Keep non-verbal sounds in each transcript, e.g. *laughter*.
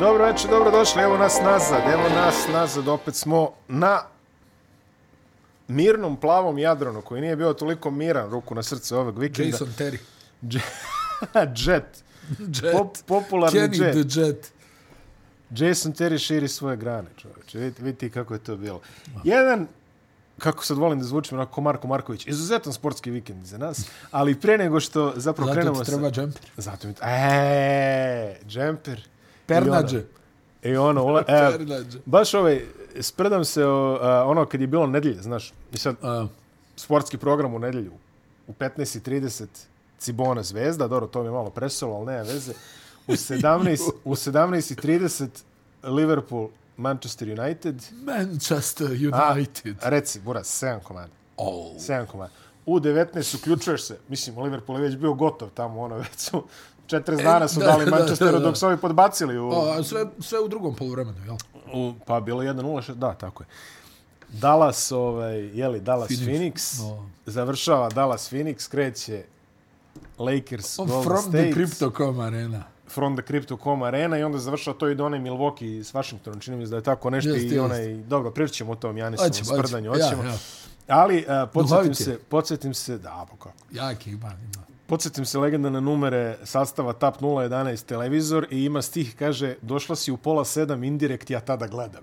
Dobro večer, dobro došli, evo nas nazad, evo nas nazad, opet smo na mirnom plavom Jadranu, koji nije bio toliko miran, ruku na srce ovog vikenda. Jason Terry. *laughs* jet. Jet. Pop, popularni Kenny jet. the Jet. Jason Terry širi svoje grane, čovječe. Vidite, vidite kako je to bilo. Jedan, kako sad volim da zvučim, onako ko Marko Marković, izuzetan sportski vikend za nas, ali pre nego što zapravo Zato krenemo ti treba džemper. Zato mi... Eee, džemper. Pernađe. I ono, ula, *laughs* e, baš ovaj, spredam se o, a, ono kad je bilo nedelje, znaš, i sad A, sportski program u nedelju u 15.30 Cibona Zvezda, dobro, to mi je malo presolo, ali nema veze. U *laughs* 17 u 17.30 Liverpool Manchester United. Manchester A, United. reci, Buras, 7 komada. Oh. 7 komada. U 19 uključuješ se, mislim, Liverpool je već bio gotov tamo, ono, *laughs* već su 40 dana su da, dali da, Manchesteru da, da. dok su ovi podbacili u... A sve, sve u drugom poluvremenu, jel? U, pa bilo 1-0, da, tako je. Dallas, ovaj, jeli, Dallas Phoenix, Phoenix. Phoenix O. završava Dallas Phoenix, kreće Lakers, Golden From State, the Crypto.com arena. from the Crypto.com arena i onda završava to ide onaj Milwaukee s Washingtonom, čini mi se da je tako nešto Jest, i jest. onaj, dobro, pričat ćemo o tom Janisovom hoćemo. sprdanju, Ja, hoćemo. ja. Ali, uh, podsjetim se, podsjetim se, da, pa kako. Jaki ima, ima. Podsjetim se legendarne numere sastava TAP 011 televizor i ima stih, kaže, došla si u pola sedam indirekt, ja tada gledam.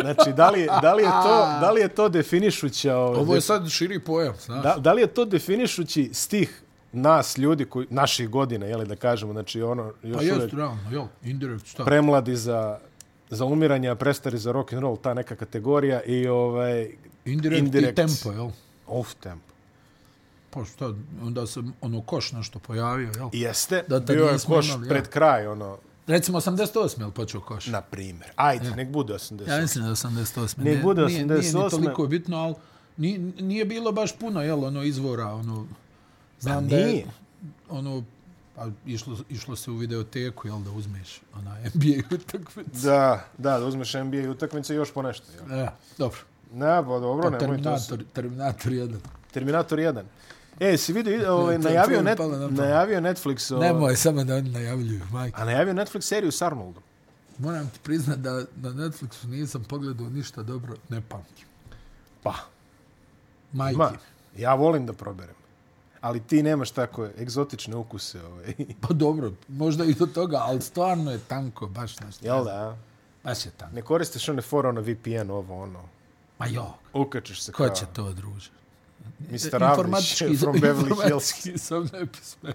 Znači, da li, da li, je, to, *laughs* da li je to definišuća... ovaj, Ovo je sad širi pojam, znaš. Da, da li je to definišući stih nas, ljudi, koji, naših godina, jeli da kažemo, znači ono, još Pa jest, realno, jel? Indirekt, šta? premladi za, za umiranje, a prestari za rock and roll, ta neka kategorija i ovaj, Indirekt, indirekt. i tempo, jel? off tempo. Šta, onda se ono koš nešto pojavio, jel? Jeste, Da, da bio je koš imali, ja. pred kraj, ono, Recimo 88. jel počeo koš? na primjer. Ajde, nek bude 80. Ja mislim da je 88. Nek bude Nije, nije 88.. ni toliko bitno, ali nije, nije bilo baš puno, jel, ono, izvora, ono, znam da je, nije. ono, pa išlo, išlo se u videoteku, jel, da uzmeš ona NBA utakmicu. Da, da, da uzmeš NBA utakmice i još po nešto. Jel? E, dobro. Ne, pa dobro, nemoj to. Terminator, Terminator 1. Terminator 1. E, si vidio, ovaj, najavio, net, na najavio Netflix, ovaj, Nemoj, samo da oni najavljuju, majke. a najavio Netflix seriju s Arnoldom. Moram ti priznat da na Netflixu nisam pogledao ništa dobro, ne pamtim. Pa, Majke. Ma, ja volim da proberem. Ali ti nemaš tako egzotične ukuse. Ovaj. *laughs* Pa dobro, možda i do toga, ali stvarno je tanko, baš nešto. Jel da? Baš je tanko. Ne koristiš one for ono VPN, ovo ono. Ma jo, Ukačeš se ko kao će to, druže? Mr. Avlić from Beverly Hills. informatički sam nepismen.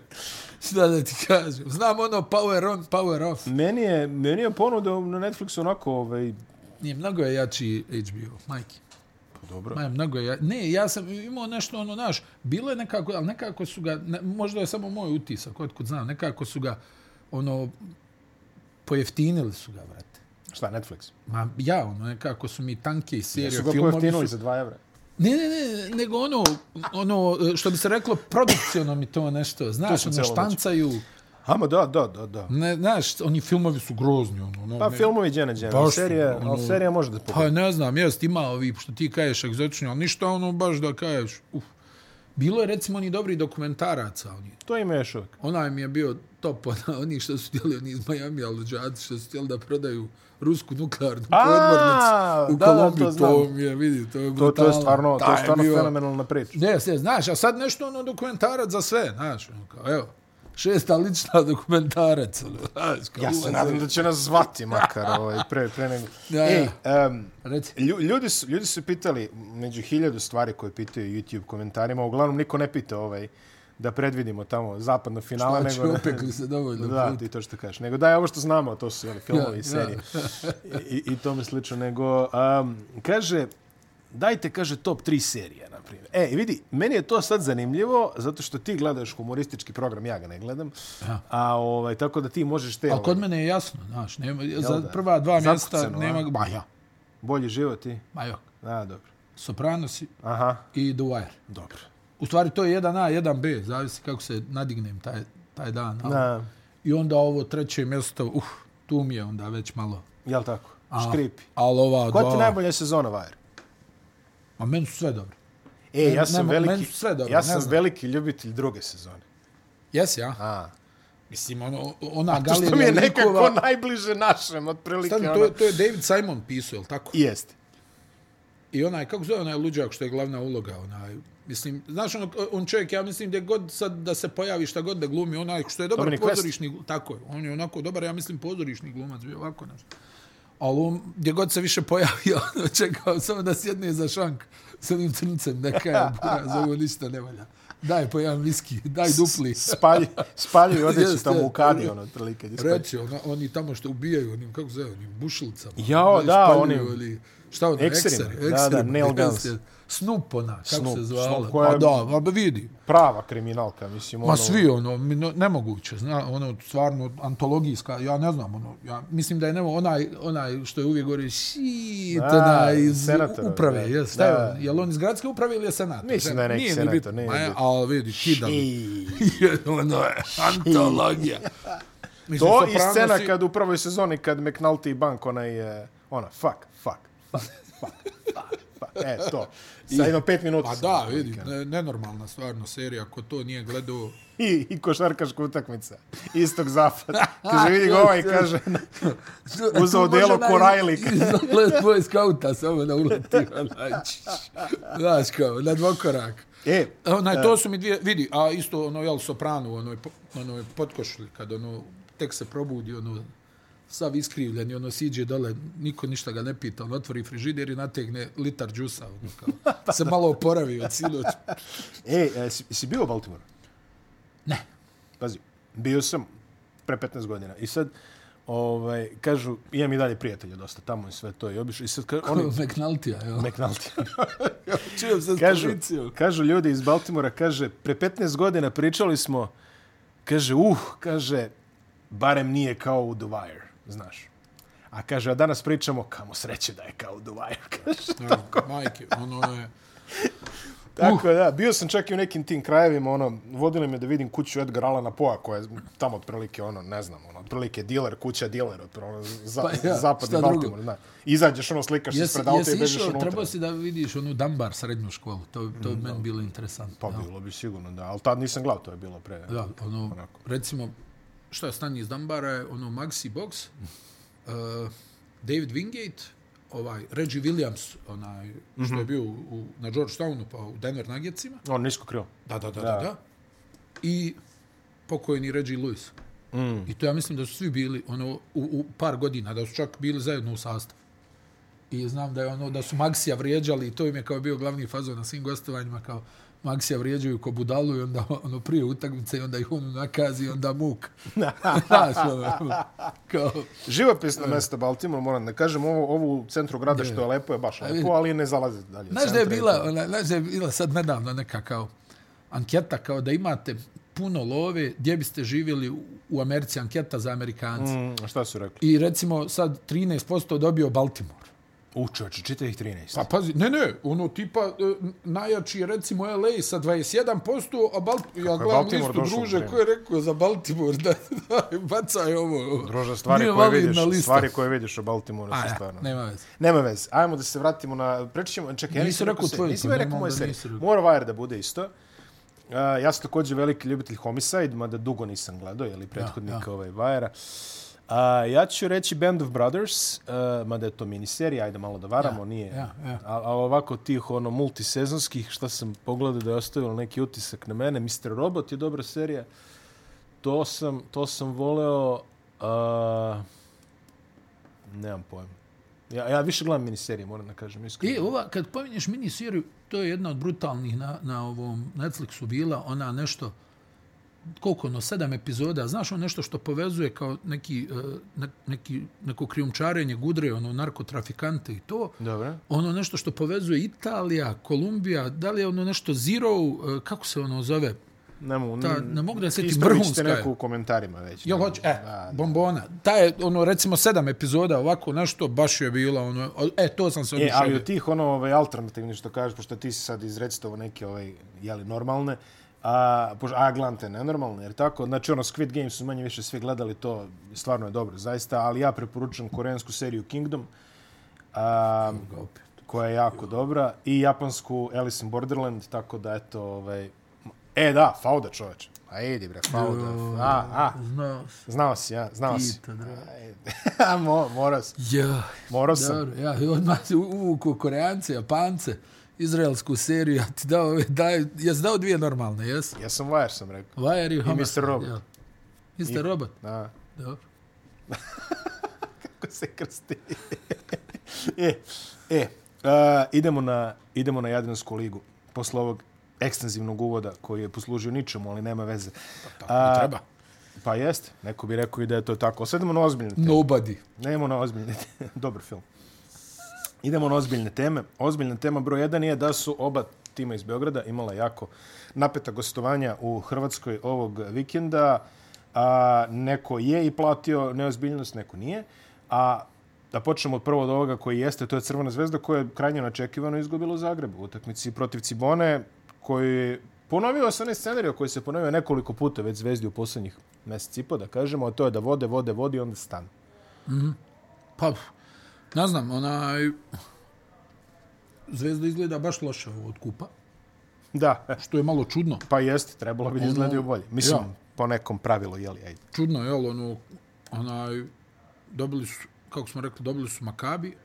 Šta da ti kažem? Znam ono power on, power off. Meni je, meni je ponuda na Netflixu onako, ovaj, Nije, mnogo je jači HBO, majke. pa dobro. Ma, mnogo je ja... Ne, ja sam imao nešto, ono, naš, bilo je nekako, ali nekako su ga, ne, možda je samo moj utisak, otkud znam, nekako su ga, ono, pojeftinili su ga, vrate. Šta, Netflix? Ma, ja, ono, nekako su mi tanke i serije, Jesu ga pojeftinili su... za 2 evra. Ne, ne, ne, nego ono, ono, što bi se reklo, produkciono mi to nešto, znaš, ono, štancaju, Ama da, da, da, da. ne, znaš, oni filmovi su grozni, ono, ono Pa ne, filmovi Džene Džene, Baš su, serija, ono- ali serija može da Pa pogleda. ne znam, jest, ima ovi, što ti kažeš egzotični, ali ništa ono baš da kažeš, uf. Bilo je recimo oni dobri dokumentaraca, oni. To još uvijek. Onaj mi je bio top, ona, *laughs* oni što su htjeli, oni iz Miami, ali džaci što su htjeli da prodaju rusku nuklearnu podmornicu u da, Kolumbiji, to to, mi je, vidi, to je To, to je brutalno. stvarno, to je stvarno bio- fenomenalna priča. Ne, ne, znaš, a sad nešto ono dokumentarac za sve, znaš, ono, kao, evo, šesta lična dokumentarac, ono, Ja se nadam da će nas zvati makar ovaj, pre, pre nego. *laughs* Ja, Ej, ja. um, ljudi, su, ljudi su pitali, među hiljadu stvari koje pitaju YouTube komentarima, uglavnom niko ne pita ovaj, da predvidimo tamo zapadno finale. Znači, nego, opekli se dovoljno Da, puta. ti to što kažeš. Nego daj ovo što znamo, to su jeli, filmovi Ja, i serije. I, I tome slično. Nego, um, kaže, dajte, kaže, top 3 serije, na primjer. E, i vidi, meni je to sad zanimljivo, zato što ti gledaš humoristički program, ja ga ne gledam. Ja. A, ovaj, tako da ti možeš te... Ali kod ovaj, mene je jasno, znaš, nema, za da? prva dva mjesta nema... a? Ma ja, Bolji život ti? ma jok. A, dobro. Sopranosi Aha, i The Wire. dobro. U stvari to je 1A, 1B, zavisi kako se nadignem taj, taj dan. ali- Na, I onda ovo treće mjesto, uh, tu mi je onda već malo... jel tako? A, Škripi. Ali ova Koja dva... ti je najbolja sezona Wire? Ma meni su sve dobro. E, ja Ne- sam meni veliki, su sve dobro, ja ne sam znam. veliki ljubitelj druge sezone. Jesi, ja? A, Mislim, ono, ona To što mi je galerija nekako likova... najbliže našem, otprilike. Stani, ono. to, je- to je David Simon pisao, je li tako? Jeste. I onaj, kako zove onaj luđak što je glavna uloga, onaj, mislim, znaš, on, on čovjek, ja mislim, gdje god sad da se pojavi šta god da glumi, onaj što je dobar Dominic pozorišni, glu- tako je, on je onako dobar, ja mislim, pozorišni glumac, bio ovako nešto. Ali on, gdje god se više pojavi, *laughs* ono, čekao samo da sjedne za šank s onim crncem, da kaže, bura, za ovo ništa ne valja. Daj po jedan viski, daj dupli. Spalji, spaljuju odeću Jeste. tamo u kadi, ono, otprilike. spaljuju. Reći, ona, oni tamo što ubijaju, onim, kako zove, onim bušilcama. Jao, Oni da, onim Ili, šta ono, ekserima. ekser, Da, da, nail guns. jeste. Snoop ona, kako Snoop, se zvala. Snoop koja Pa je- da, ma ba vidi. Prava kriminalka, mislim. Ma ono, svi ono, nemoguće, zna, ono, stvarno, antologijska, ja ne znam, ono, ja mislim da je nemo, onaj, onaj što je uvijek govori, shit, Da, onaj, iz senator, uprave, da. je, je Da. on, je li on iz gradske uprave ili je senator? Mislim da je neki Nije senator, bitno. nije Ma je. Ali vidi, kidam. I... *laughs* ono je, antologija. *laughs* Mislim, To i scena kad u prvoj sezoni, kad McNulty Bank, onaj, e, ona, fuck, fuck, fuck, fuck, fuck. E, to. Sa jedno pet minuta. Pa da, vidi, ne, nenormalna stvarno serija, ko to nije gledao. *laughs* I, I košarkaška utakmica. Istog zapada. *laughs* Kaže, vidi ga ovaj, kaže, *laughs* Uzeo delo ko Riley. Izlet tvoj skauta, samo da uleti. Znaš kao, na dvokorak. e, Onaj, to su mi dvije, vidi, a isto ono, jel, soprano, ono, ono je potkošli, kad ono, tek se probudi, ono, sav iskrivljen i ono siđe dole, niko ništa ga ne pita, on otvori frižider i nategne litar džusa, ono, kao, *laughs* se malo oporavi od sinoć. *laughs* e, e, si, si bio u Baltimore? Ne. Pazi, bio sam pre 15 godina. I sad, ovaj, kažu, imam i dalje prijatelja dosta tamo i sve to. I obišao, i sad *laughs* kažu, oni, Oni... McNultija, jel? McNulty. Čujem se kažu, policijom. kažu ljudi iz Baltimora, kaže, pre 15 godina pričali smo, kaže, uh, kaže, barem nije kao u The Wire, znaš. A kaže, a danas pričamo, kamo sreće da je kao u Wire, *laughs* kaže. Ja, majke, ono je... *laughs* Tako uh. da, bio sam čak i u nekim tim krajevima, ono, vodili me da vidim kuću Edgar Allana Poa, koja je tamo otprilike, ono, ne znam, ono, otprilike dealer, kuća dealer, otprilike, ono, za, Pa ja, zapadni? Baltimore, da. Izađeš, ono, slikaš Jesi, ispred auta jesi i bežeš išao, unutra. trebao si da vidiš onu Dambar srednju školu, to, to je meni bilo interesantno. Pa ja. bilo bi sigurno, da, ali tad nisam gledao, to je bilo pre. Da, ono, Onako. recimo, šta je stanje iz Dambara ono Maxi Box, *laughs* uh, David Wingate, ovaj, Reggie Williams, onaj, što je bio u, na Georgetownu, pa u Denver Nuggetsima. On nisko krilo. Da, da, da, Da. da. da. I pokojni Reggie Lewis. Mm. I to ja mislim da su svi bili ono, u, u par godina, da su čak bili zajedno u sastavu. I znam da je ono da su Maxija vrijeđali i to im je kao bio glavni fazon na svim gostovanjima kao Maxija vrijeđaju ko budalu i onda ono prije utakmice i onda ih ono nakazi i onda muk. *laughs* Znaš, ono, kao, Živopisno mesto Baltimore, moram da kažem, ovo, ovo u centru grada što je lepo je baš lepo, ali ne zalazi dalje. Znaš da je bila, ona, znaš da je bila sad nedavno neka kao anketa kao da imate puno love, gdje biste živjeli u- Americi, anketa za Amerikanci. Mm, šta su rekli? I recimo sad 13% dobio Baltimore. U čoče, čita ih 13. Pa pazi, ne, ne, ono tipa e, najjači je recimo LA sa 21%, a Balt ja gledam Baltimore listu druže vrijeme? ko je rekao za Baltimore *laughs* da, da bacaj ovo. Druže, stvari Nije koje vidiš, stvari koje vidiš o Baltimoreu A, su ja, stvarno. nema veze. Nema veze. Ajmo da se vratimo na... Preći ćemo... Čekaj, ja nisam rekao tvoju, Nisam pa ja rekao moje serije. Mora Wire da bude isto. Uh, ja sam također veliki ljubitelj Homicide, mada dugo nisam gledao, je li prethodnik ja. ovaj Wire-a. A, ja ću reći Band of Brothers, uh, mada je to miniserija, ajde malo da varamo, Ja, nije. ja, ja. A, ovako tih ono multisezonskih, šta sam pogledao da je ostavilo neki utisak na mene. Mr. Robot je dobra serija. To sam, to sam voleo... Uh, nemam pojma. Ja, ja više gledam miniserije, moram da kažem. Iskreno. I ova, kad pominješ mini seriju, to je jedna od brutalnih na, na ovom Netflixu bila, ona nešto, koliko ono, sedam epizoda, znaš ono nešto što povezuje kao neki, eh, ne, neki, neko krijumčarenje gudre, ono, narkotrafikante i to, Dobro. ono nešto što povezuje Italija, Kolumbija, da li je ono nešto Zero, eh, kako se ono zove, Ne mogu. Ta, ne mogu da se ćete je. neku u komentarima već. Ne hoće? E, Da, bombona. Ta je, ono, recimo, sedam epizoda, ovako nešto, baš je bila, ono, e, to sam se E, ali od tih ono ovaj, alternativni što kažeš, pošto ti si sad izrecitovo neke ovaj, jeli, normalne, a, pošto, a glante nenormalne, jer tako, znači ono Squid Game su manje više svi gledali to, stvarno je dobro, zaista, ali ja preporučujem koreansku seriju Kingdom, a, koja je jako dobra, i japansku Alice in Borderland, tako da eto, ovaj, e da, Fauda čoveče, A idi bre, hvala da. A, a, Znao sam. znao si, ja, znao si. Pita, dragi. Ajde. A, mo, morao sam. Ja, Morao sam. dobro, ja, odmah se uvuku Koreance, Japance, izraelsku seriju, ja ti dao, daj, jes dao dvije normalne, jes? Ja sam Wire, sam rekao. Wire i Homicide. Mr. Robot. Ja. Mr. Robot, Da. dobro. *laughs* Kako se krsti. *laughs* e, e, uh, idemo, na, idemo na Jadransku ligu. Posle ovog ekstenzivnog uvoda koji je poslužio ničemu, ali nema veze. Tako mi treba. Pa jest, neko bi rekao i da je to tako. Sad idemo na ozbiljne teme. Nobody. Nemo na ozbiljne *laughs* teme. Dobar film. Idemo na ozbiljne teme. Ozbiljna tema broj 1 je da su oba tima iz Beograda imala jako napeta gostovanja u Hrvatskoj ovog vikenda. A, neko je i platio neozbiljnost, neko nije. A da počnemo od prvo od ovoga koji jeste, to je Crvena zvezda koja je krajnje načekivano izgubila u Zagrebu u utakmici protiv Cibone koji je ponovio se onaj scenarij koji se ponovio nekoliko puta već zvezdi u poslednjih mesec i po, da kažemo, a to je da vode, vode, vodi i onda -hmm. Pa, ne znam, onaj... Zvezda izgleda baš loše od kupa, Da, što je malo čudno. pa jeste, trebalo bi da izgledaju bolje. Mislim, ja. po nekom pravilu, jeli, ajde. Čudno, jel, ono, onaj, dobili su, kako smo rekli, dobili su Makabi,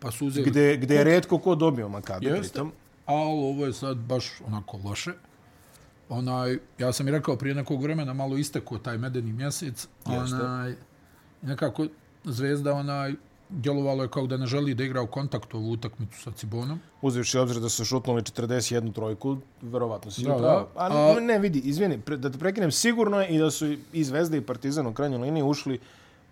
pa su uzeli... Gde, gde je redko ko dobio Makabi, Jeste, pritom. ali ovo je sad baš onako loše. Onaj, ja sam i rekao prije nekog vremena, malo istekao taj medeni mjesec. Jeste. Onaj, nekako zvezda onaj, djelovalo je kao da ne želi da igra u kontaktu ovu utakmicu sa Cibonom. Uzevši obzir da su šutnuli 41 trojku, verovatno si Da, da, da. da. A, ne, vidi, izvini, pre, da te prekinem, sigurno je i da su i Zvezda i Partizan u krajnjoj liniji ušli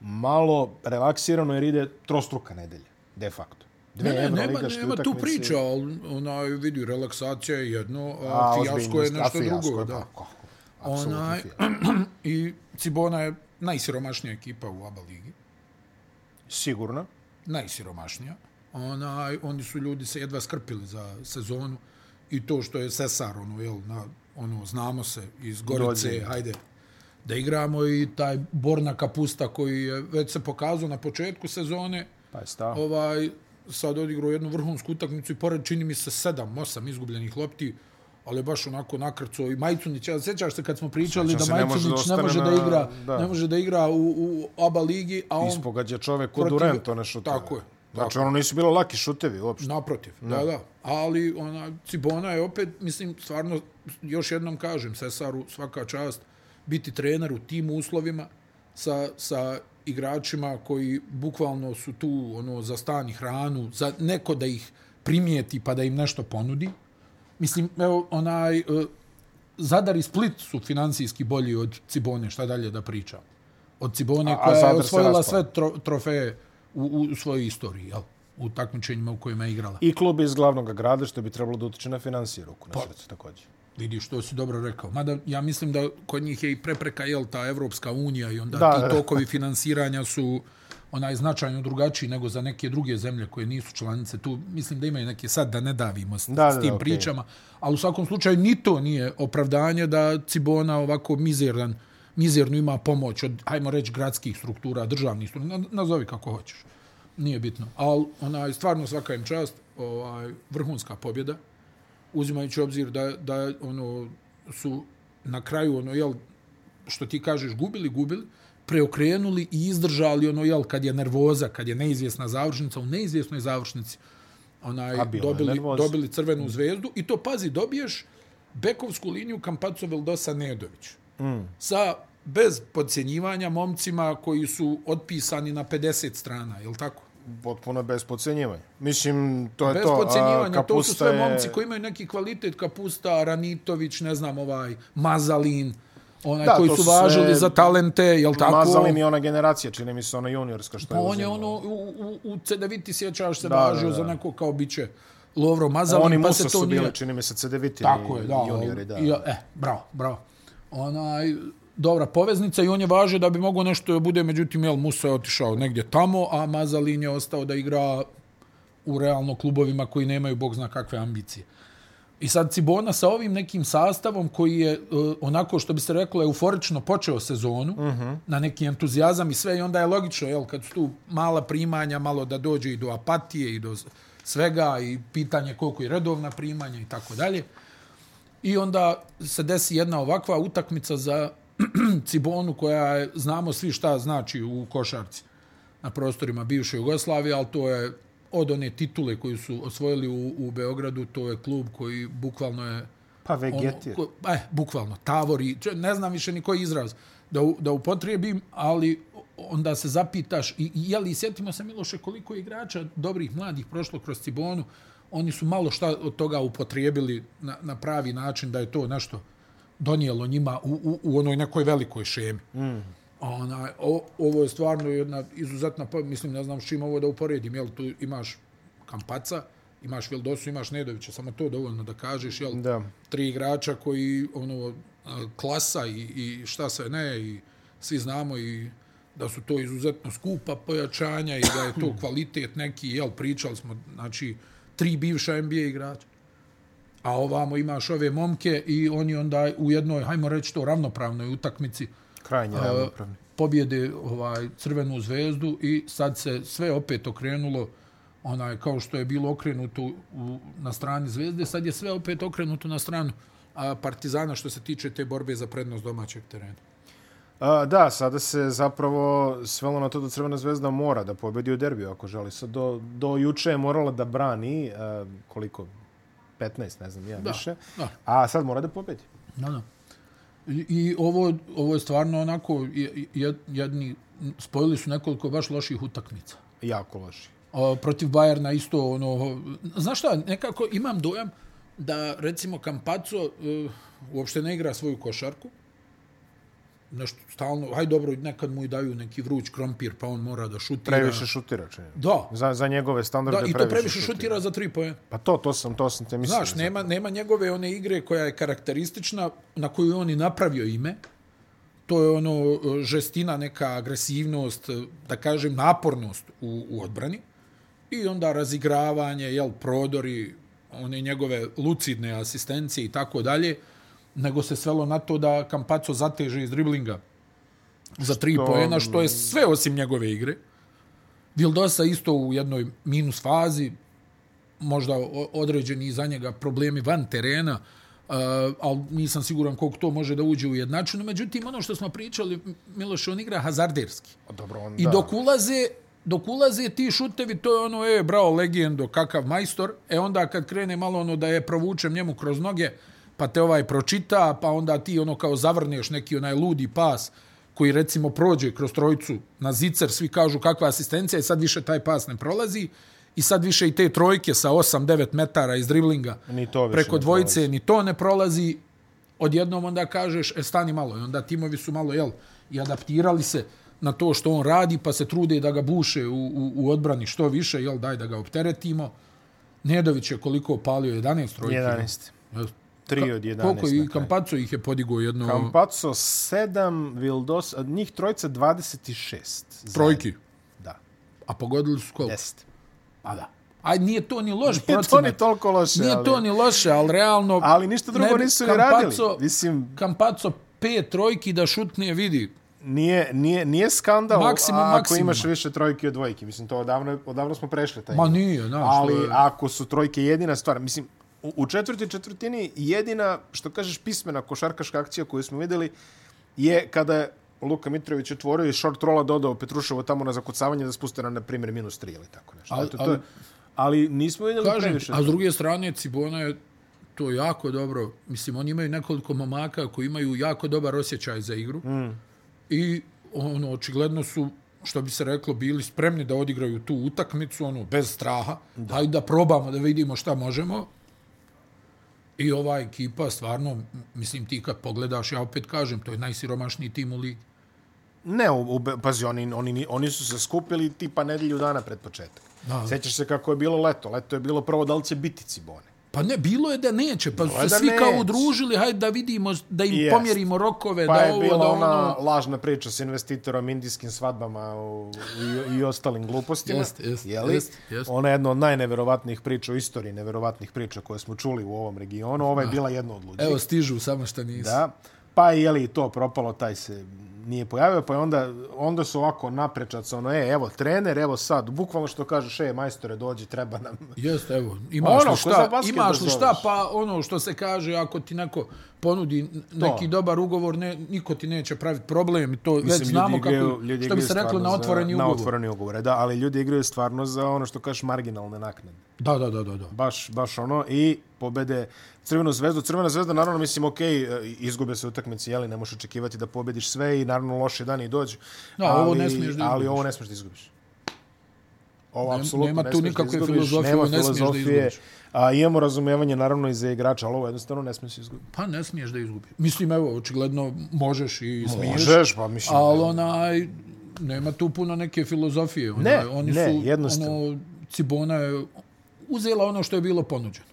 malo relaksirano jer ide trostruka nedelja, de facto. Dve Ne, ne, nema, nema tu priča, ali onaj, vidi, relaksacija je jedno, a, A, fijasko je a nešto drugo. je, Da. pa, kako? Apsolutno Onaj. *clears throat* I Cibona je najsiromašnija ekipa u ABA ligi. Sigurno. najsiromašnija. Onaj, oni su ljudi se jedva skrpili za sezonu i to što je Sesar, ono, jel, na, ono, znamo se iz Gorice, Dođe. hajde, da igramo i taj Borna Kapusta koji je već se pokazao na početku sezone, Pa je stav. ovaj, sad odigrao jednu vrhunsku utakmicu i pored čini mi se sedam, osam izgubljenih lopti, ali je baš onako nakrco i Majcunić, ja sjećaš se kad smo pričali Sjećam da se, ne može da ne može da, igra, da. ne može da igra u, u ABA ligi, a on Ispogađa u protiv- Durant, one šuteve. Tako je, Znači, ono nisu bilo laki šutevi uopšte. Naprotiv, da, da. Ali ona, Cibona je opet, mislim, stvarno, još jednom kažem, Sesaru svaka čast biti trener u tim uslovima sa, sa igračima koji bukvalno su tu ono za stan i hranu, za neko da ih primijeti pa da im nešto ponudi. Mislim, evo, onaj, e, Zadar i Split su financijski bolji od Cibone, šta dalje da pričam. Od Cibone A- a koja je Zadar se osvojila sve tro, trofeje u, u svojoj istoriji, jel? u takmičenjima u kojima je igrala. I klub iz glavnog grada, što bi trebalo da utiče na financije ruku na srce također. Vidi što si dobro rekao. Mada ja mislim da kod njih je i prepreka jel ta Evropska unija i onda Da, ti tokovi finansiranja su onaj značajno drugačiji nego za neke druge zemlje koje nisu članice. Tu mislim da imaju neke sad da ne davimo s, Da, s tim da, pričama, ali u svakom slučaju ni to nije opravdanje da Cibona ovako mizeran mizernu ima pomoć od, hajmo reći, gradskih struktura, državnih struktura, na- nazovi kako hoćeš. Nije bitno. Ali onaj, stvarno svaka im čast, ovaj, vrhunska pobjeda uzimajući obzir da, da ono su na kraju ono jel što ti kažeš gubili gubili preokrenuli i izdržali ono jel kad je nervoza kad je neizvjesna završnica u neizvjesnoj završnici onaj dobili dobili crvenu zvezdu i to pazi dobiješ bekovsku liniju Kampaco Veldosa Nedović mm. sa bez podcjenjivanja momcima koji su otpisani na 50 strana, je li tako? Potpuno bez podcenjivanja. Mislim, to je Bez to. a, podcjenjivanja, to su sve je- momci koji imaju neki kvalitet, Kapusta, Ranitović, ne znam, ovaj, Mazalin, onaj Da, koji su važili za talente, jel tako? Mazalin i ona generacija, čini mi se ona juniorska što Pa je on je ono, u, u, u CDViti sjećaš se Da, važio da, da. za neko kao biće Lovro Mazalin, Oni pa Musa se to su nije... bili, čini mi se, CDViti Tako je, da. juniori, da. I, e, bravo, bravo. Onaj, dobra poveznica i on je važio da bi mogo nešto da bude, međutim, jel, Musa je otišao negdje tamo, a Mazalin je ostao da igra u realno klubovima koji nemaju bog zna kakve ambicije. I sad Cibona sa ovim nekim sastavom koji je uh, onako što bi se reklo euforično počeo sezonu uh -huh. na neki entuzijazam i sve i onda je logično jel kad su tu mala primanja malo da dođe i do apatije i do svega i pitanje koliko je redovna primanja i tako dalje. I onda se desi jedna ovakva utakmica za *clears throat* Cibonu koja je, znamo svi šta znači u košarci na prostorima bivše Jugoslavije, ali to je od one titule koju su osvojili u, u Beogradu, to je klub koji bukvalno je Pa vegetir. Ono, ko, eh, bukvalno, tavori, če- ne znam više ni koji izraz da, u- da upotrijebim, ali onda se zapitaš, i, i jeli, sjetimo se Miloše koliko je igrača dobrih mladih prošlo kroz Cibonu, oni su malo šta od toga upotrijebili na, na pravi način da je to nešto donijelo njima u, u, u onoj nekoj velikoj šemi. Mm. Ona, o, ovo je stvarno jedna izuzetna, mislim, ne znam s čim ovo da uporedim, jel, tu imaš Kampaca, imaš Vildosu, imaš Nedovića, samo to dovoljno da kažeš, jel, Da. tri igrača koji ono klasa i, i šta se ne i svi znamo i da su to izuzetno skupa pojačanja i da je to *clears throat* kvalitet neki, jel, pričali smo, znači, tri bivša NBA igrača. A ovamo imaš ove momke i oni onda u jednoj, hajmo reći to, ravnopravnoj utakmici Krajnje ravnopravni. pobjede ovaj crvenu zvezdu i sad se sve opet okrenulo onaj kao što je bilo okrenuto u, na strani zvezde, sad je sve opet okrenuto na stranu a, Partizana što se tiče te borbe za prednost domaćeg terena. A, da, sada se zapravo svelo na to da Crvena zvezda mora da pobedi u derbiju ako želi. Sad do, do juče je morala da brani a, koliko? 15, ne znam, ja Da, više. da. A sad mora da pobedi. Da, da. I, ovo, ovo je stvarno onako, je- je- jedni, spojili su nekoliko baš loših utakmica. Jako loši. O, protiv Bajerna isto ono znaš šta nekako imam dojam da recimo Campazzo uh, uopšte ne igra svoju košarku nešto stalno aj dobro nekad mu i daju neki vruć krompir pa on mora da šutira Previše šutira, čini. da Za, za njegove standarde da i to previše, previše šutira za tri poena Pa to, to sam, to sam te mislio. Znaš, nema, nema njegove one igre koja je karakteristična, na koju on i napravio ime. To je ono e, žestina, neka agresivnost, e, da kažem, napornost u, u odbrani. I onda razigravanje, jel, prodori, one njegove lucidne asistencije i tako dalje, nego se svelo na to da Kampaco zateže iz driblinga za tri Što- poena, što je sve osim njegove igre. Vildosa isto u jednoj minus fazi, možda određeni za njega problemi van terena, uh, ali nisam siguran koliko to može da uđe u jednačinu. Međutim, ono što smo pričali, Miloš, on igra hazarderski. Dobro, on, I dok ulaze, dok ulaze ti šutevi, to je ono, e, bravo, legendo, kakav majstor, e onda kad krene malo ono da je provučem njemu kroz noge, pa te ovaj pročita, pa onda ti ono kao zavrneš neki onaj ludi pas koji recimo prođe kroz trojicu na zicer, svi kažu kakva asistencija i sad više taj pas ne prolazi i sad više i te trojke sa 8-9 metara iz driblinga Ni to više preko dvojice, prolazi. ni to ne prolazi, odjednom onda kažeš, e, stani malo. I onda timovi su malo, jel, i adaptirali se na to što on radi, pa se trude da ga buše u, u, u odbrani što više, jel, daj da ga opteretimo. Nedović je koliko palio, 11 trojki. 11. Jel? 3 od 11. Koliko i. Kampaco ih je podigao jedno... Campazzo 7, Vildos, od njih trojica 26. zajedno. Trojki. Da, A pogodili su koliko? 10. A da. Aj, nije to ni loš *laughs* Nije procenat. to ni toliko loše, Nije ali... to ni loše, ali realno... Ali ništa drugo ne nisu ni radili. Mislim, Kampaco pet trojki da šutne vidi. nije, nije, nije skandal Maksimum, ako maksimum. imaš više trojke od dvojke. Mislim, to odavno, odavno smo prešli taj. Ma nije, znaš. Ali je- ako su trojke jedina stvar, mislim, u, u četvrtoj četvrtini jedina, što kažeš, pismena košarkaška akcija koju smo videli je kada je Luka Mitrović otvorio i short rolla dodao Petruševo tamo na zakucavanje da spuste na, na primjer, minus 3 ili tako nešto. Ali- Eto, to je, ali nismo vidjeli Kažem, previše. a s druge strane, Cibona je to jako dobro. Mislim, oni imaju nekoliko momaka koji imaju jako dobar osjećaj za igru. Mm. I ono, očigledno su, što bi se reklo, bili spremni da odigraju tu utakmicu, ono, bez straha. Da. Hajde da probamo da vidimo šta možemo. I ova ekipa, stvarno, mislim, ti kad pogledaš, ja opet kažem, to je najsiromašniji tim u ligi. Ne, u, u, pazi, oni, oni, ni- oni su se skupili tipa nedelju dana pred početak. Da. Sećaš se kako je bilo leto. Leto je bilo prvo da li će biti Cibone. Pa ne, bilo je da neće, pa su se svi kao udružili, hajde da vidimo, da im Jest. pomjerimo rokove, Pa da je ovo, bila da ona ono... lažna priča s investitorom, indijskim svadbama u, i, i ostalim glupostima. Jest, jest, jeli? jest, jest. Ona je jedna od najneverovatnijih priča u istoriji neverovatnih priča koje smo čuli u ovom regionu. Ova je bila jedna od luđih. Evo, stižu, samo što nisu. Da. Pa je li to propalo, taj se nije pojavio, pa je onda, onda su ovako naprečac, ono, e, evo, trener, evo sad, bukvalno što kažeš, e, majstore, dođi, treba nam. Jeste, evo, *laughs* imaš Ono, li šta, imaš li šta, pa ono što se kaže, ako ti neko ponudi neki dobar ugovor, ne, niko ti neće praviti problem i to već Mislim, znamo ljudi igraju, kako, ljudi što bi se reklo, na otvoreni za, ugovor. Na otvoreni ugovor, da, ali ljudi igraju stvarno za ono što kažeš marginalne naknade. Da, da, da, da, da. Baš, baš ono, i pobede Crvenu zvezdu. Crvena zvezda, naravno, mislim, ok, izgube se utakmice, jeli, ne možeš očekivati da pobediš sve i naravno loše dani dođu. Da, ali, ovo ne smiješ da Ali izgubiš. ovo ne smiješ da izgubiš. Ovo Nem- apsolutno nema ne tu da nikakve izgubiš, filozofije, nema ne smiješ da filozofije, izgubiš. A imamo razumevanje naravno i za igrača, ali ovo jednostavno ne smiješ izgubiti. Pa ne smiješ da izgubiš. Mislim, evo, očigledno možeš i smiješ. Možeš, pa mislim. Ali onaj, nema tu puno neke filozofije. Onaj, Ne, oni ne, su, jednostavno. Ono, Cibona je uzela ono što je bilo ponuđeno.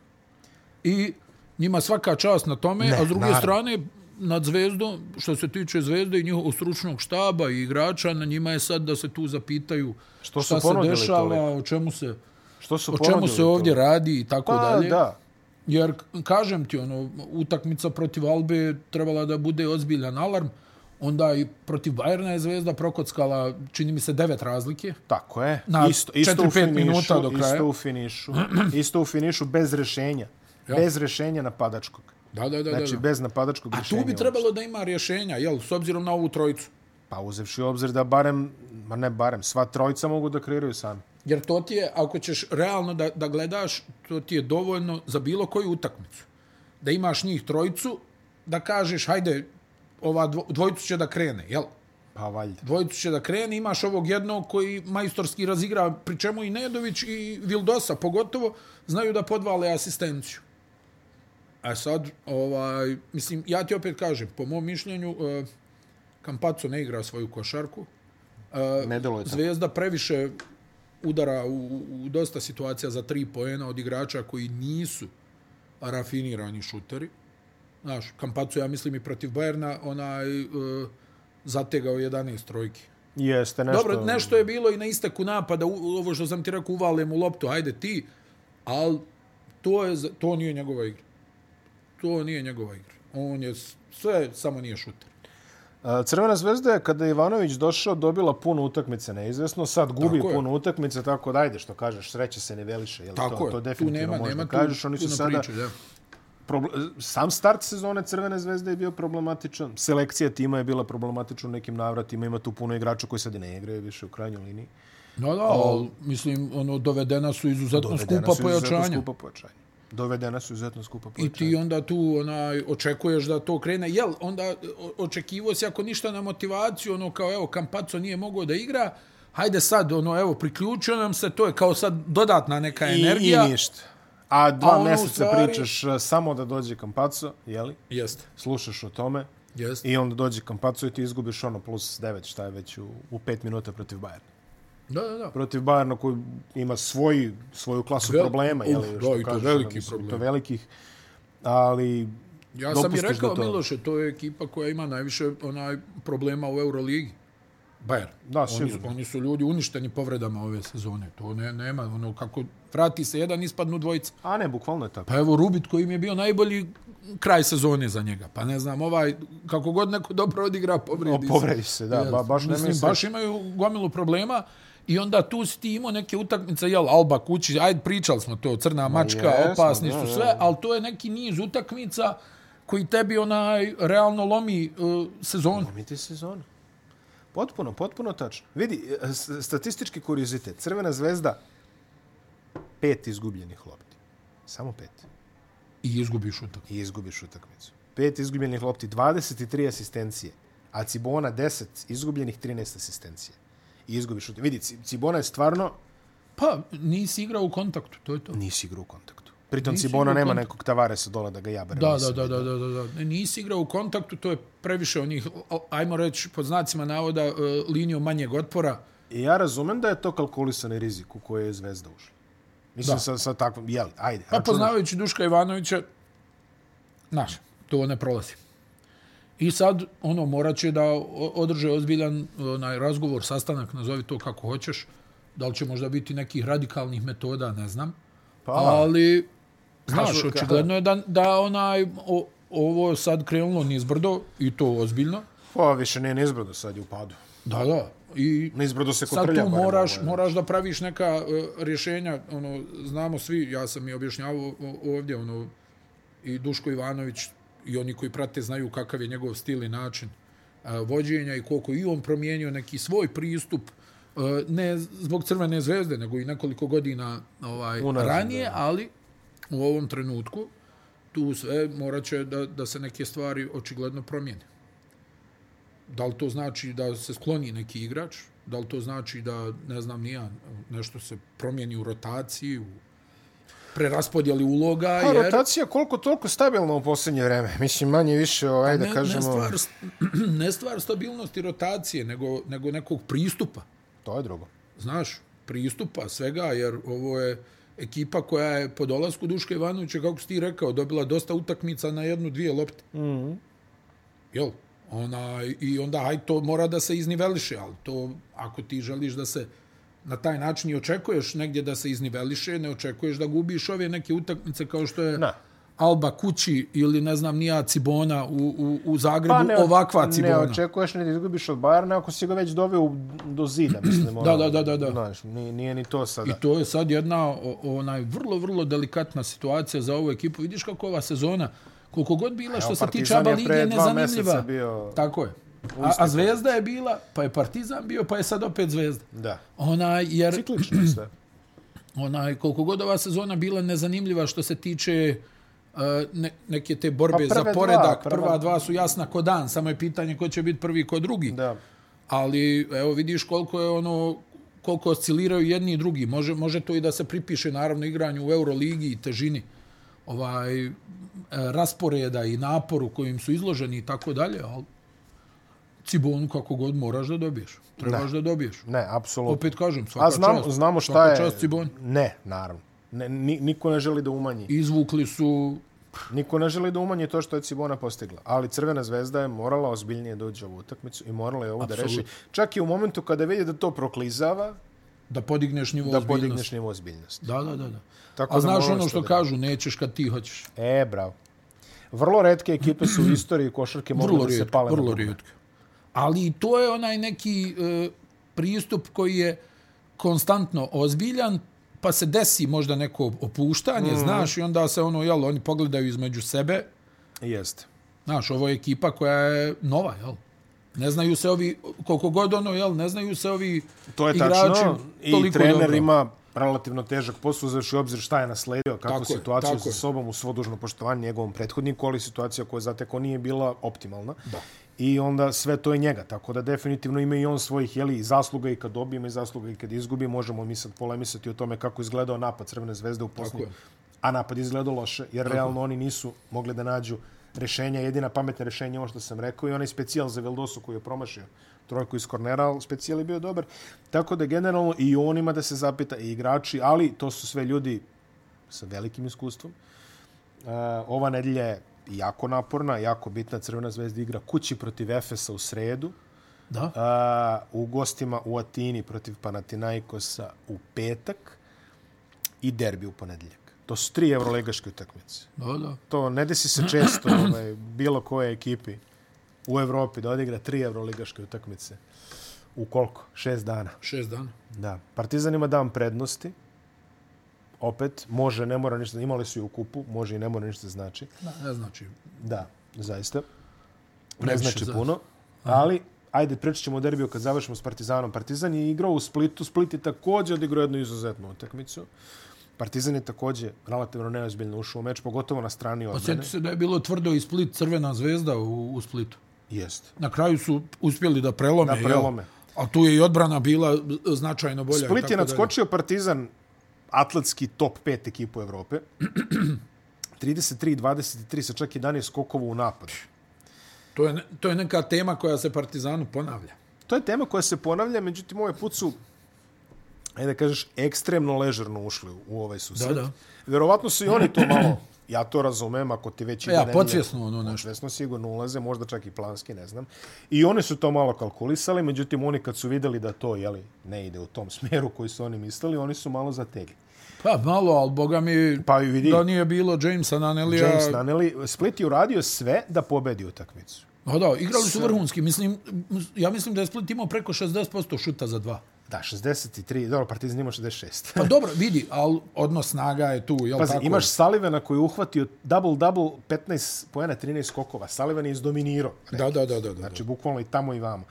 I njima svaka čast na tome, Ne, a s druge naravno. strane, nad zvezdom, što se tiče zvezde i njihovog stručnog štaba i igrača, na njima je sad da se tu zapitaju Što su šta se dešava, toliko? o čemu se, Što su o čemu se ovdje to? radi i tako Pa, dalje. da. Jer, kažem ti, ono, utakmica protiv Albe je trebala da bude ozbiljan alarm, onda i protiv Bajerna je Zvezda prokockala, čini mi se, devet razlike. Tako je. Na isto, isto u 4-5 finišu, minuta do kraja. Isto u finišu. isto u finišu bez rešenja. Ja. Bez rešenja napadačkog. Da, da, da. Znači, da, da. bez napadačkog A rešenja. tu bi trebalo da ima rješenja, jel, s obzirom na ovu trojicu. Pa uzevši obzir da barem, ma ne barem, sva trojica mogu da kreiraju sami. Jer to ti je, ako ćeš realno da, da gledaš, to ti je dovoljno za bilo koju utakmicu. Da imaš njih trojicu, da kažeš, hajde, ova dvo, dvojicu će da krene, jel? Pa valjda. Dvojicu će da krene, imaš ovog jednog koji majstorski razigra, pri čemu i Nedović i Vildosa pogotovo znaju da podvale asistenciju. A sad, ovaj, mislim, ja ti opet kažem, po mom mišljenju, eh, Kampaco ne igra svoju košarku. Eh, Ne deluje tako. Zvezda previše udara u, u dosta situacija za tri poena od igrača koji nisu rafinirani šuteri. Znaš, Kampaco, ja mislim i protiv Bajerna, onaj uh, zategao 11 trojki. Jeste nešto... Dobro, nešto je bilo i na isteku napada, u, ovo što sam ti rekao, uvale mu loptu, ajde ti, ali to, je, to nije njegova igra. To nije njegova igra. On je sve, samo nije šuter. Crvena zvezda je kada je Ivanović došao dobila puno utakmice neizvesno, sad gubi Tako je. puno utakmice, tako da ajde što kažeš, sreće se ne veliše. Jel, Tako to, je, to tu definitivno nema, možda nema kažeš. tu Oni su sada, priče, da. Sam start sezone Crvene zvezde je bio problematičan. Selekcija tima je bila problematična u nekim navratima. Ima tu puno igrača koji sad i ne igraju više u krajnjoj liniji. No, da, ali, mislim, ono, dovedena su izuzetno Dovedena skupa su izuzetno pojačanja. Skupa pojačanja. Dovedena su izuzetno skupa I pojačanja. ti onda tu onaj, očekuješ da to krene. Jel, onda očekivo si ako ništa na motivaciju, ono kao evo, Kampaco nije mogao da igra, hajde sad, ono, evo, priključio nam se, to je kao sad dodatna neka energija. I, i ništa. A dva A ono, mjeseca stvari- pričaš uh, samo da dođe Kampaco, jeli? Jeste, Slušaš o tome jeste. i onda dođe Kampaco i ti izgubiš ono plus 9, šta je već u, u 5 minuta protiv Bajerna. Da, da, da. Protiv Bajerna koji ima svoj, svoju klasu Vel- problema, jeli? Uf, što da, i to veliki problem. To velikih, ali Ja sam i rekao, to- Miloše, to je ekipa koja ima najviše onaj problema u Euroligi. Bayern. Da, oni, su, sigurno. oni su ljudi uništeni povredama ove sezone. To ne, nema, ono, kako vrati se jedan, ispadnu dvojica. A ne, bukvalno je tako. Pa evo Rubit koji im je bio najbolji kraj sezone za njega. Pa ne znam, ovaj, kako god neko dobro odigra, povredi O, povredi se, da, ba- baš ne Mislim, baš imaju gomilu problema i onda tu si ti imao neke utakmice, jel, Alba kući, ajde, pričali smo to, crna mačka, jesmo, opasni da, su da. sve, ali to je neki niz utakmica koji tebi onaj realno lomi uh, sezonu. Imite sezonu. Potpuno, potpuno tačno. Vidi, e, statistički kuriozitet. Crvena zvezda, pet izgubljenih lopti. Samo pet. I izgubiš utakmicu. I izgubiš utakmicu. Pet izgubljenih lopti, 23 asistencije. A Cibona 10 izgubljenih, 13 asistencije. I izgubiš utakmicu. Vidi, Ci- Cibona je stvarno Pa, nisi igrao u kontaktu, to je to. nisi igrao u kontaktu. Pritom Nisi Cibona nema kontaktu. nekog Tavaresa dole da ga jabere. Da, da, da, da, da, da, da. Ne, Nisi igrao u kontaktu, to je previše onih, ajmo reći, pod znacima navoda, e, liniju manjeg otpora. I ja razumem da je to kalkulisani rizik u koje je Zvezda ušla. Mislim, Da. sa, sa takvom, jeli, ajde. Pa računaš. poznavajući Duška Ivanovića, znaš, to ne prolazi. I sad, ono, morat će da održe ozbiljan onaj, razgovor, sastanak, nazovi to kako hoćeš. Da li će možda biti nekih radikalnih metoda, ne znam. Pa, Ali, znaš, Kažu- očigledno je da, da onaj, o, ovo sad krenulo nizbrdo i to ozbiljno. Pa više nije nizbrdo sad je u padu. Da, da. I Nizbrdo se sad kotrlja. tu barem moraš, ovo je. moraš da praviš neka uh, rješenja, ono, znamo svi, ja sam i objašnjavao ovdje, ono, i Duško Ivanović i oni koji prate znaju kakav je njegov stil i način uh, vođenja i koliko i on promijenio neki svoj pristup, uh, ne zbog Crvene zvezde, nego i nekoliko godina ovaj, Unazad, ranije, da. ali u ovom trenutku tu sve morat će da, da se neke stvari očigledno promijene. Da li to znači da se skloni neki igrač? Da li to znači da, ne znam, nija, nešto se promijeni u rotaciji, u preraspodjeli uloga? Pa, jer... rotacija koliko toliko stabilna u posljednje vreme. Mislim, manje više, ovaj, da ne, kažemo... ne, stvar, *clears throat* ne stvar stabilnosti rotacije, nego, nego nekog pristupa. To je drugo. Znaš, pristupa svega, jer ovo je ekipa koja je po dolasku Duška Ivanovića, kako si ti rekao, dobila dosta utakmica na jednu, dvije lopte. Mm. -hmm. Jel? Ona, I onda, aj, to mora da se izniveliše, ali to, ako ti želiš da se na taj način i očekuješ negdje da se izniveliše, ne očekuješ da gubiš ove neke utakmice kao što je Na. Alba Kući ili ne znam nija Cibona u, u, u Zagrebu, Pa ne, ovakva Cibona. Ne očekuješ ni da izgubiš od Bayerna ako si ga već doveo do zida, *clears throat* mislim. ono, Da, da, da, da. Znaš, nije, nije ni to sada. I to je sad jedna o, onaj vrlo, vrlo delikatna situacija za ovu ekipu. Vidiš kako ova sezona, koliko god bila što Evo, se tiče ABA je lige, nezanimljiva. bio Tako je. A, a Zvezda je bila, pa je Partizan bio, pa je sad opet Zvezda. Da. Onaj, jer Ciklično sve. *clears throat* onaj, koliko god ova sezona bila nezanimljiva što se tiče uh, ne, neke te borbe Pa za poredak. dva, prva, prva- dva su jasna ko dan, samo je pitanje ko će biti prvi ko drugi. Da. ali evo vidiš koliko je ono koliko osciliraju jedni i drugi. Može, može to i da se pripiše naravno igranju u Euroligi i težini ovaj e, rasporeda i naporu kojim su izloženi i tako dalje, ali Cibonu kako god moraš da dobiješ. Trebaš da, da dobiješ. Ne, apsolutno. Opet kažem, svaka A znam, čast. znamo šta svaka je... čast Ciboni. Ne, naravno. Ne, ni, niko ne želi da umanji. Izvukli su Niko ne želi da umanji to što je Cibona postigla. Ali Crvena zvezda je morala ozbiljnije doći u ovu utakmicu i morala je ovo da reši. Čak i u momentu kada vidi da to proklizava, da podigneš nivo da ozbiljnosti. podigneš nivo ozbiljnosti. Da, da, da. da. Tako A da znaš ono to što da- kažu, nećeš kad ti hoćeš. E, bravo. Vrlo redke ekipe su u istoriji košarke vrlo da se pale na vrlo dugme. Ali to je onaj neki e, pristup koji je konstantno ozbiljan, pa se desi možda neko opuštanje, mm. znaš, i onda se ono, jel, oni pogledaju između sebe, Jeste. znaš, ovo je ekipa koja je nova, jel? Ne znaju se ovi, koliko god ono, jel, ne znaju se ovi To je igrači tačno. I trener dobro. ima relativno težak posao, uzevši u obzir šta je nasledio, kako Tako je, situaciju tako sa je. sobom u svo dužno poštovanje njegovom prethodniku, ali situacija koju je zatekao nije bila optimalna. Da. I onda sve to je njega, tako da definitivno ima i on svojih jeli, zasluga i kad dobijemo i zasluga i kad izgubi. Možemo mi sad polemisati o tome kako izgledao napad Crvene zvezde u je. A napad izgledao loše, jer Tako realno oni nisu mogli da nađu rešenja. Jedina pametna rešenja je ovo što sam rekao i onaj specijal za Veldosu koji je promašio trojku iz kornera, ali specijal je bio dobar. Tako da generalno i on ima da se zapita i igrači, ali to su sve ljudi sa velikim iskustvom. Uh, ova nedelja je jako naporna, jako bitna. Crvena zvezda igra kući protiv Efesa u sredu. Da, Uh, u gostima u Atini protiv Panathinaikosa u petak i derbi u ponedeljak. To su tri evroligaške utakmice. da, da. To ne desi se često *clears throat* ovaj, bilo koje ekipi u Evropi da odigra tri evroligaške utakmice. U koliko? Šest dana. Šest dana. Da. Partizan ima dan prednosti. Opet, može, ne mora ništa. Imali su i u kupu, može i ne mora ništa znači. Da, ne znači. Da, zaista. Ne znači puno. Ali, ajde, pričat ćemo o derbiju kad završimo s Partizanom. Partizan je igrao u Splitu. Split je također odigrao jednu izuzetnu utakmicu. Partizan je također relativno neozbiljno ušao u meč, pogotovo na strani odbrane. Osjeti se da je bilo tvrdo i Split, crvena zvezda u, u Splitu. Jeste. Na kraju su uspjeli da prelome. Da prelome. Jel? A tu je i odbrana bila značajno bolja. Split je dalje. nadskočio Partizan atletski top 5 ekipu Evrope. *clears throat* 33-23 sa čak 11 skokova u napadu. To je, to je neka tema koja se Partizanu ponavlja. To je tema koja se ponavlja, međutim ovaj put su ajde da kažeš, ekstremno ležerno ušli u ovaj susret. Da, da. Verovatno su i oni to malo, ja to razumem, ako ti već ide Ja, podsvjesno ono nešto. Podsvjesno sigurno ulaze, možda čak i planski, ne znam. I oni su to malo kalkulisali, međutim oni kad su videli da to jeli, ne ide u tom *laughs* smjeru koji su oni mislili, oni su malo zategli. Pa malo, ali boga mi, Pa vidi, da nije bilo Jamesa Nanelija. James Nanelli, Split je uradio sve da pobedi utakmicu. No da, igrali su vrhunski. Mislim, ja mislim da je Split imao preko 60% šuta za dva. Da, 63, dobro, Partizan ima 66. Pa dobro, vidi, ali odnos snaga je tu, jel Pazi, tako? imaš Salivana koji je uhvatio double-double, 15 pojena, 13 skokova. Salivan je izdominirao. Da, da, da, da. da. Znači, bukvalno i tamo i vamo.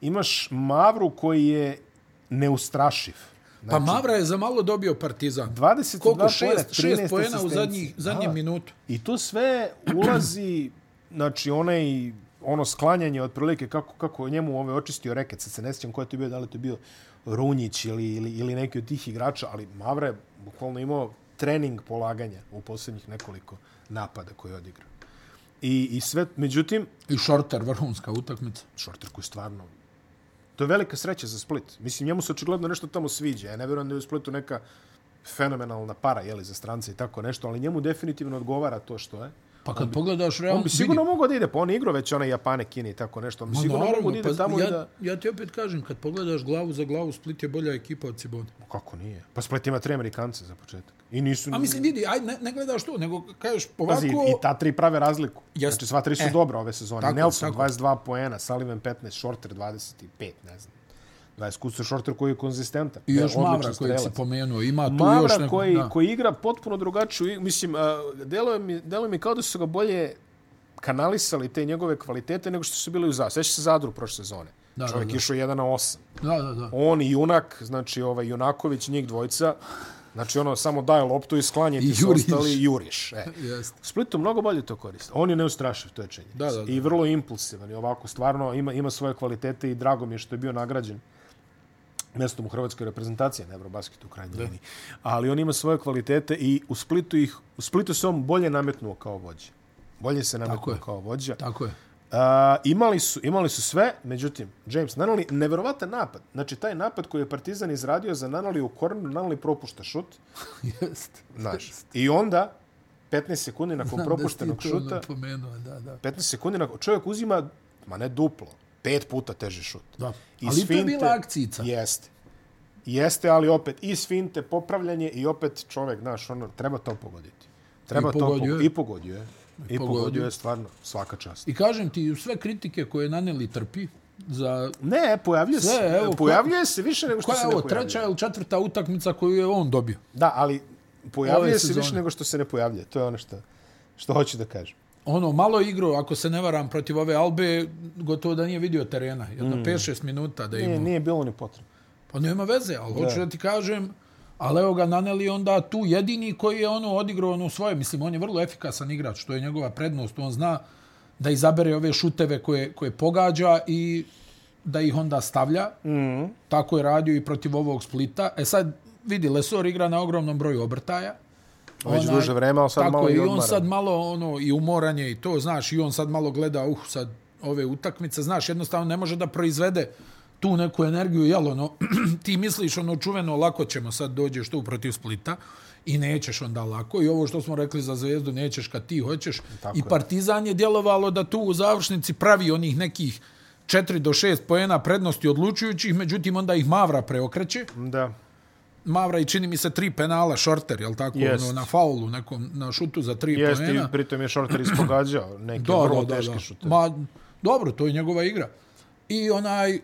Imaš Mavru koji je neustrašiv. pa Mavra je za malo dobio Partizan. 22 Koliko? poena, Šest, šest 13 pojena u zadnjih, zadnjem Da. minutu. I to sve ulazi, znači onaj ono sklanjanje otprilike kako kako njemu ove očistio reket, sad se ne sjećam ko je to bio, da li to bio Runjić ili, ili, ili neki od tih igrača, ali Mavra je bukvalno imao trening polaganja u posljednjih nekoliko napada koje je odigrao. I, I sve, međutim, I Šorter, vrhunska utakmica. Šorter koji stvarno... To je velika sreća za Split. Mislim, njemu se očigledno nešto tamo sviđa. Ja ne vjerujem da je u Splitu neka fenomenalna para jeli, za strance i tako nešto, ali njemu definitivno odgovara to što je. Pa kad pogledaš realno... On bi sigurno mogao da ide, pa on je igrao već one Japane, Kine i tako nešto. On bi sigurno mogao da ide pa, tamo ja, i da... ja ti opet kažem, kad pogledaš glavu za glavu, Split je bolja ekipa od Cibone. Kako nije? Pa Split ima tri Amerikance za početak. I nisu... A mislim, vidi, aj, ne, ne gledaš to, nego kažeš ovako... Pazi, i ta tri prave razliku. Jes- Znači, sva tri su e, dobra ove sezone. tako, Nelson, tako. 22 poena, Sullivan 15, Shorter 25, ne znam. 20 kusa Shorter koji je konzistentan. I još Mavra kojeg si pomenuo, ima tu još Mavra neko... koji, da. koji igra potpuno drugačiju, mislim, uh, deluje mi, deluje mi kao da su ga bolje kanalisali te njegove kvalitete nego što su bili u Zadru. Sveća se Zadru prošle sezone. Da, Čovjek da. išao 1 na 8. Da, da, da. On i Junak, znači ovaj Junaković, njih dvojica, znači ono, samo daje loptu i sklanje ti su ostali i juriš. E. Splitu mnogo bolje to koristi. On je neustrašiv, to je činjenica. Da, da, da. I vrlo impulsivan. I ovako, stvarno, ima, ima svoje kvalitete i drago mi je što je bio nagrađen mjestom u hrvatskoj reprezentaciji, ne Eurobasket u krajnjoj liniji. Ali on ima svoje kvalitete i u Splitu, ih, u Splitu se on bolje nametnuo kao vođa. Bolje se nametnuo je. kao vođa. Tako je. Uh, imali, su, imali su sve, međutim, James Nanali, neverovatan napad. Znači, taj napad koji je Partizan izradio za Nanali u kornu, Nanali propušta šut, *laughs* Jeste. znaš. I onda, 15 sekundi nakon propuštenog da šuta, da, da. 15 sekundi nakon, čovjek uzima, ma ne duplo, pet puta teži šut. da. Iz Ali to je bila akcijica. Jeste. Jeste, ali opet iz finte, popravljanje i opet čovjek, znaš, ono, treba to pogoditi. Treba I to pogodio je. I pogodio je. I pogodio. pogodio je stvarno svaka čast. I kažem ti, sve kritike koje Naneli trpi za... Ne, pojavljuje se. Evo, pojavljuje se više nego što Koja se je ne ovo, pojavljuje. treća ili četvrta utakmica koju je on dobio? Da, ali pojavljuje se sezone. više nego što se ne pojavljuje. To je ono što, što hoću da kažem. Ono, malo igro, ako se ne varam, protiv ove Albe, gotovo da nije vidio terena. Jedno mm. 5-6 minuta da je Nije, nije bilo ni potrebno. Pa nema veze, ali da. hoću da ti kažem, ali evo ga Naneli onda tu jedini koji je ono odigrao ono svoje. Mislim, on je vrlo efikasan igrač, to je njegova prednost. On zna da izabere ove šuteve koje, koje pogađa i da ih onda stavlja. Mm. Tako je radio i protiv ovog Splita. E sad, vidi, Lesor igra na ogromnom broju obrtaja. Već duže vreme, ali sad tako malo i i on sad malo ono i umoranje i to, znaš, i on sad malo gleda, uh, sad ove utakmice, znaš, jednostavno ne može da proizvede tu neku energiju, jel, ono, *clears throat* ti misliš, ono, čuveno, lako ćemo sad dođeš tu protiv Splita i nećeš onda lako. I ovo što smo rekli za Zvezdu, nećeš kad ti hoćeš. Tako I. Partizan je djelovalo da tu u završnici pravi onih nekih 4 do 6 poena prednosti odlučujućih, međutim onda ih Mavra preokreće. Da. Mavra i čini mi se tri penala šorter, jel tako, Jest. ono, na faulu, nekom, na šutu za tri Jeste, i poena. pritom je Shorter ispogađao neke Da, vrlo da, teške da. šute. Ma, dobro, to je njegova igra. I onaj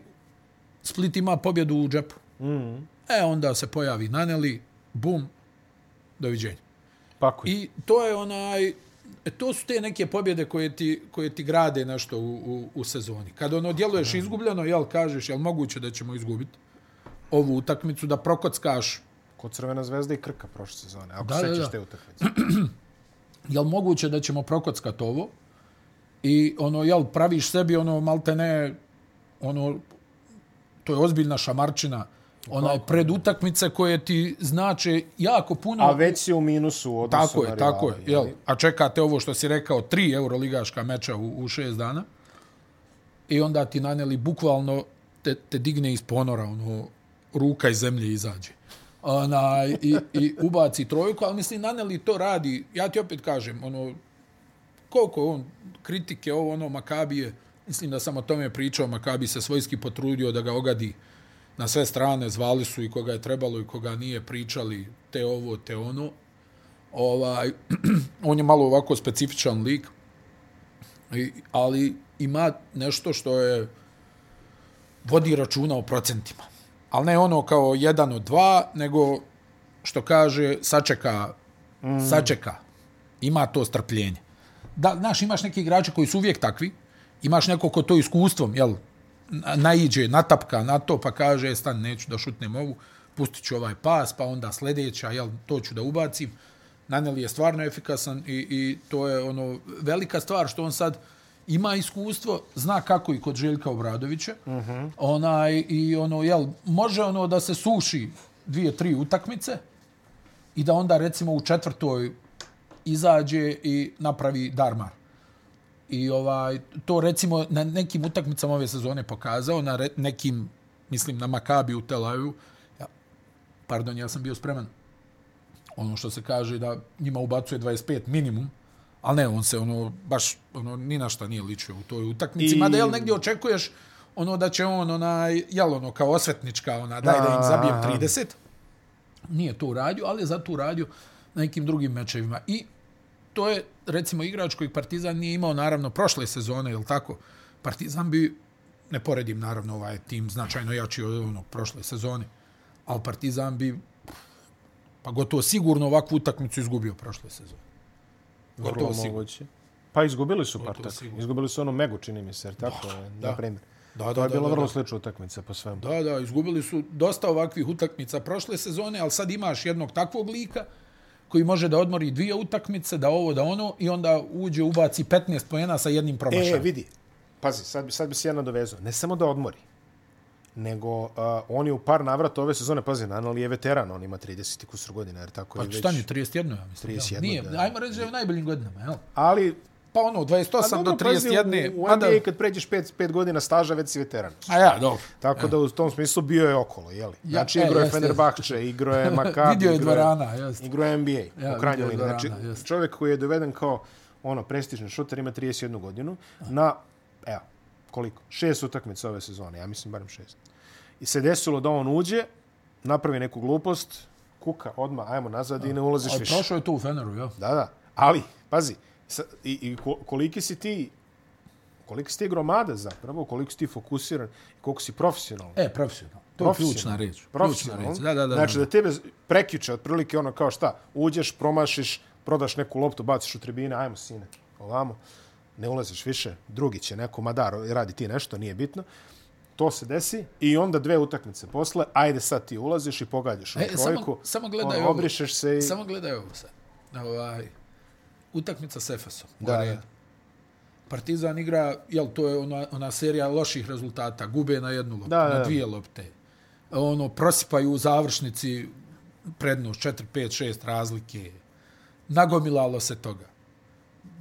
Split ima pobjedu u džepu. Mm. E, onda se pojavi Naneli, bum, doviđenja. Pako je. I to je onaj, e, to su te neke pobjede koje ti, koje ti grade nešto u, u, u sezoni. Kad ono djeluješ izgubljeno, jel kažeš, jel moguće da ćemo izgubiti ovu utakmicu, da prokockaš Kod Crvena zvezda i Krka prošle sezone. Ako Da, da, da, sećaš da. te utakmice. *clears throat* jel moguće da ćemo prokockat ovo i ono, jel, praviš sebi ono, malte ne, ono, to je ozbiljna šamarčina, onaj pred utakmice koje ti znače jako puno. A već si u minusu u odnosu tako na je, tako je, rivale, jel? A čekate ovo što si rekao, tri euroligaška meča u, u šest dana i onda ti naneli bukvalno te, te digne iz ponora, ono, ruka iz zemlje izađe. Ona, i, i ubaci trojku, ali mislim, naneli to radi, ja ti opet kažem, ono, koliko on kritike, ovo ono, Makabije, mislim da sam o tome pričao, Makabi se svojski potrudio da ga ogadi na sve strane, zvali su i koga je trebalo i koga nije pričali, te ovo, te ono. Ovaj, *clears throat* on je malo ovako specifičan lik. I, ali ima nešto što je vodi računa o procentima. Ali ne ono kao jedan od dva, nego što kaže sačeka, mm. sačeka. Ima to strpljenje. Da, znaš, imaš neki igrače koji su uvijek takvi, imaš neko ko to iskustvom, jel, naiđe, natapka na to, pa kaže, e, stan, neću da šutnem ovu, pustit ću ovaj pas, pa onda sljedeća, jel, to ću da ubacim. Naneli je stvarno efikasan i, i to je ono velika stvar što on sad ima iskustvo, zna kako i kod Željka Obradovića. Uh mhm. -huh. Onaj i ono jel može ono da se suši dvije, tri utakmice i da onda recimo u četvrtoj izađe i napravi darmar. I ovaj to recimo na nekim utakmicama ove sezone pokazao, na re, nekim mislim na Makabi u Tel Avivu. Ja, pardon, ja sam bio spreman ono što se kaže da njima ubacuje 25 minimum, ali ne, on se ono baš ono ni na šta nije ličio u toj utakmici, I... mada jel negdje očekuješ ono da će on onaj jel ono kao osvetnička ona daj da im zabijem 30. Nije to uradio, ali je za to uradio na nekim drugim mečevima. I to je recimo igrač koji Partizan nije imao naravno prošle sezone, jel tako? Partizan bi ne poredim naravno ovaj tim značajno jači od onog prošle sezone, ali Partizan bi Pa gotovo sigurno ovakvu utakmicu izgubio prošle sezone. Gotovo sigurno. Pa izgubili su par takvih. Izgubili su ono Megu, čini mi se, jer tako da, je, da. na primjer. Da, da, to je bila vrlo slična utakmica po svemu. Da, da, izgubili su dosta ovakvih utakmica prošle sezone, ali sad imaš jednog takvog lika koji može da odmori dvije utakmice, da ovo, da ono, i onda uđe, ubaci 15 pojena sa jednim promašajem. E, vidi, pazi, sad, sad bi se jedna dovezao. Ne samo da odmori, nego uh, on je u par navrata ove sezone, pazi, Nanali je veteran, on ima 30 i kusur godina, jer tako pa, je već... Pa stanje, 31, ja mislim. 31, Nije, da. ajmo reći da je u najboljim godinama, jel? Ali... Pa ono, 28 do 31. U, u NBA kad pređeš 5, 5 godina staža, već si veteran. A ja, dobro. Tako da u tom smislu bio je okolo, jeli? Znači, ja, igro je Fenerbahče, igro *laughs* je Maccabi, Vidio je dvorana, jeste. Igro je NBA, ja, u krajnjoj liniji. Znači, jest. čovjek koji je doveden kao ono, prestižni šuter, ima 31 godinu, na, evo, koliko? Šest utakmica ove sezone, ja mislim barem šest. I se desilo da on uđe, napravi neku glupost, kuka odma ajmo nazad i ne ulaziš više. Prošao je to u Feneru, ja? Da, da. Ali, pazi, i, i koliki si ti koliko si ti gromada zapravo, koliko si ti fokusiran koliko si profesionalan. E, profesionalan. To je ključna reč. Profesionalan. Da, da, da. Znači da tebe prekjuče, otprilike ono kao šta, uđeš, promašiš, prodaš neku loptu, baciš u tribine, ajmo sine, ovamo, ne ulaziš više, drugi će neko, madar, radi ti nešto, nije bitno to se desi i onda dve utakmice posle, ajde sad ti ulaziš i pogađaš u e, trojku. Samo, samo gledaj on, ovo. Obrišeš se i... Samo gledaj ovo sad. Ovaj, utakmica s Efesom. Da, da. Partizan igra, jel, to je ona, ona serija loših rezultata. Gube na jednu loptu, da, na dvije lopte. Ono, prosipaju u završnici prednost, 4, 5, 6 razlike. Nagomilalo se toga.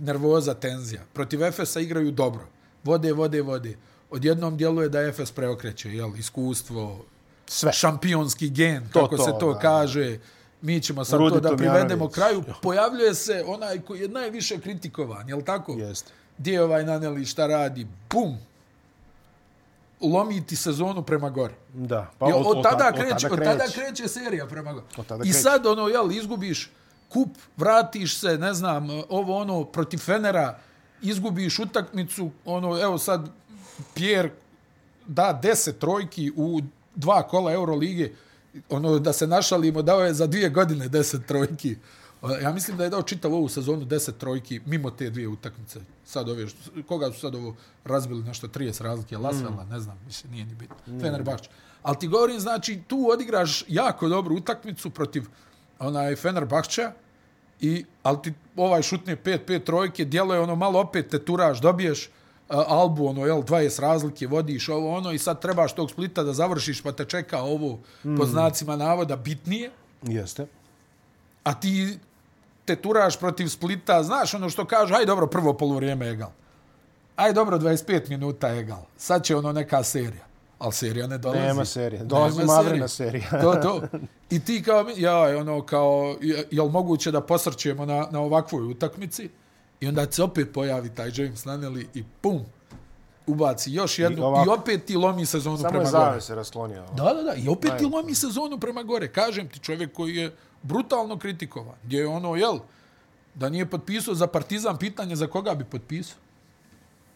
Nervoza, tenzija. Protiv Efesa igraju dobro. Vode, vode, vode odjednom djeluje da Efes preokreće, jel, iskustvo, sve šampionski gen, to, kako to, se to da, kaže. Mi ćemo sad Rudi to da privedemo kraju. Pojavljuje se onaj koji je najviše kritikovan, jel tako? Jeste. Gdje je ovaj Naneli šta radi? Bum! lomiti sezonu prema gore. Da. Pa od, od, od, tada, kreće, od, tada kreće. od tada kreće serija prema gore. I sad, ono, jel, izgubiš kup, vratiš se, ne znam, ovo ono, protiv Fenera, izgubiš utakmicu, ono, evo sad, Pierre da 10 trojki u dva kola Eurolige, ono da se našalimo, dao je za dvije godine 10 trojki. Ja mislim da je dao čitav ovu sezonu 10 trojki mimo te dvije utakmice. Sad ove, koga su sad ovo razbili nešto 30 razlike, Lasvela, mm. ne znam, više nije ni bitno. Mm. Fenerbahče. Ali ti govorim, znači, tu odigraš jako dobru utakmicu protiv onaj Fenerbahča, i, ali ti ovaj šutne 5-5 trojke, djeluje ono malo opet te turaš, dobiješ, Albu, ono, jel, 20 razlike, vodiš ovo, ono, i sad trebaš tog splita da završiš, pa te čeka ovo, mm. po znacima navoda, bitnije. Jeste. A ti te turaš protiv splita, znaš ono što kaže, aj dobro, prvo polovrijeme egal. Aj dobro, 25 minuta egal. Sad će ono neka serija. Ali serija ne dolazi. Nema serija. Dolazi Mavrina serija. to, to. *laughs* I ti kao, ja, ono, kao, je, li moguće da posrćujemo na, na ovakvoj utakmici? I onda se opet pojavi taj James Nunnally i pum, ubaci još jednu i, ovako, i opet ti lomi sezonu prema gore. Samo je se rasklonio. Da, da, da. I opet ti lomi sezonu prema gore. Kažem ti čovjek koji je brutalno kritikovan. Gdje je ono, jel, da nije potpisao za partizan pitanje za koga bi potpisao.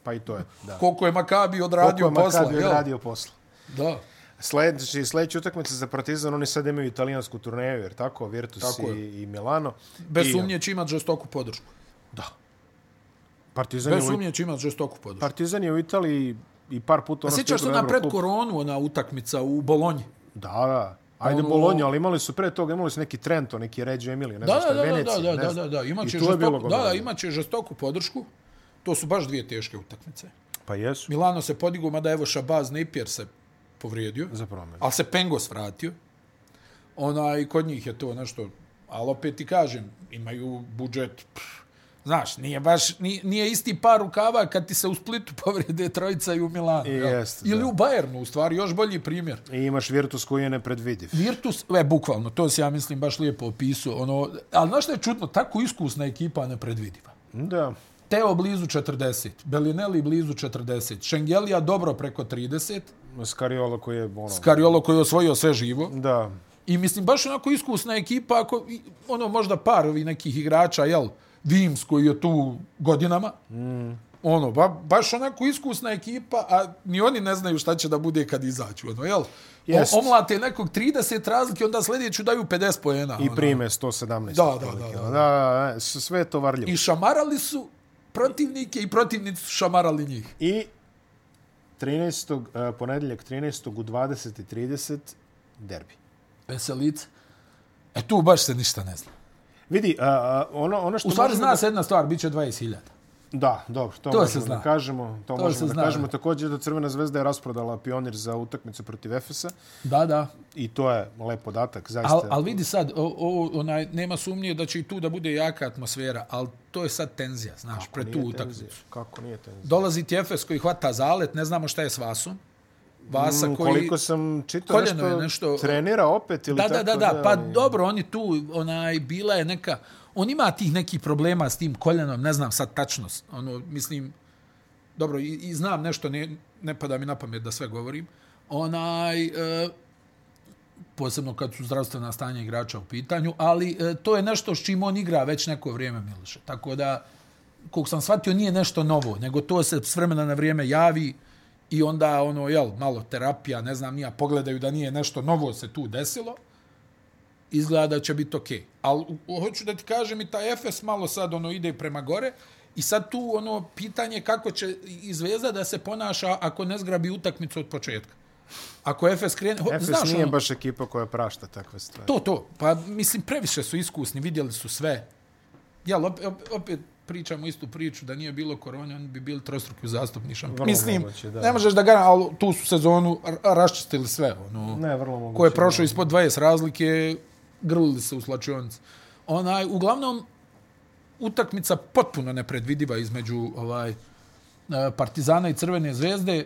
Pa i to je, da. Koliko je Makabi odradio Koliko je posla, Makabi odradio posla. Da. Sljedeći, sljedeći utakmica za Partizan, oni sad imaju italijansku turneju, jer tako, Virtus Tako i, i Milano. Bez I, sumnje će imati žestoku podršku. Da. Partizan Bez sumnje će imati žestoku podršku. Partizan je u Italiji i par puta A ono sjećaš se na pred koronu, ona utakmica u Bolonji? Da, da. Ajde Ono-. Bolonja, ali imali su pre toga, imali su neki Trento, neki Reggio Emilia, ne Da, znam šta, da, da, da, Venecija, da, ne da, znam. da, da, imaće I tu je bilo žestoku, da, da, govorno. imaće žestoku podršku. To su baš dvije teške utakmice. Pa jesu, Milano se podigao, mada evo Šabaz Napier se povrijedio, za promenu. ali se Pengos vratio. Onaj, kod njih je to nešto, ali opet ti kažem, imaju budžet, pff, znaš, nije baš, nije, nije isti par rukava kad ti se u Splitu *laughs* povrijede trojica i u Milanu. I jel? jeste, Ili da. u Bayernu, u stvari, još bolji primjer. I imaš Virtus koji je nepredvidiv. Virtus, e, bukvalno, to se ja mislim baš lijepo opisao. Ono, ali znaš što je čudno, tako iskusna ekipa nepredvidiva. Da, Teo blizu 40, Bellinelli blizu 40, Šengelija dobro preko 30, Skariolo koji je ono... Skariolo koji je osvojio sve živo. Da, I mislim, baš onako iskusna ekipa, ako, ono, možda par ovih nekih igrača, jel, Vims koji je tu godinama, mm. ono, ba, baš onako iskusna ekipa, a ni oni ne znaju šta će da bude kad izađu, ono, jel? Jest. O, omlate nekog 30 razlike, onda sljedeću daju 50 pojena. i ono. prime 117. Da, da, da, da. ono. da, da, da, s- sve je to varljivo. I šamarali su protivnike i protivnici su šamarali njih. I 13. Uh, ponedjeljak 13. u 20.30 derbi. Veselice. E tu baš se ništa ne zna. Vidi, uh, ono, ono što U stvari zna se jedna stvar, bit će 20.000. Da, dobro, to, To možemo da kažemo. To, To možemo da zna, kažemo. Također da Crvena zvezda je rasprodala pionir za utakmicu protiv Efesa Da, da. i to je lep podatak, zaista. Al, al vidi sad, o, o, onaj, nema sumnje da će i tu da bude jaka atmosfera, ali to je sad tenzija, znaš, pred tu Nije utakmicu. Kako nije tenzija? Dolazi ti Efes koji hvata zalet, ne znamo šta je s Vasom. Vasa Mm, koji... Koliko sam čitao nešto, nešto- trenira opet ili Da, tako da, da, da, pa ali- dobro, oni tu, onaj, bila je neka, on ima tih nekih problema s tim koljenom, ne znam sad tačno, ono, mislim, dobro, i, i znam nešto, ne, ne pada mi na pamet da sve govorim, onaj, e, posebno kad su zdravstvena stanja igrača u pitanju, ali e, to je nešto s čim on igra već neko vrijeme, Miloše. Tako da, koliko sam shvatio, nije nešto novo, nego to se s vremena na vrijeme javi i onda, ono, jel, malo terapija, ne znam, nija, pogledaju da nije nešto novo se tu desilo, izgleda da će biti okej. Okay. Ali u- hoću da ti kažem i taj Efes malo sad ono ide prema gore i sad tu ono pitanje kako će izveza da se ponaša ako ne zgrabi utakmicu od početka. Ako Efes krene... ho- Efes znaš, nije ono, baš ekipa koja prašta takve stvari. To, to. Pa mislim, previše su iskusni, vidjeli su sve. Jel, opet, opet pričamo istu priču, da nije bilo korone, oni bi bili trostruki zastupni šampion. Mislim, moguće, da. ne možeš da ga, ali tu su sezonu ra- raščistili sve. Ono, Ne, vrlo moguće. ko je prošao ispod 20 razlike, grlili se u slačionici. Onaj, uglavnom, utakmica potpuno nepredvidiva između ovaj e, Partizana i Crvene zvezde. E,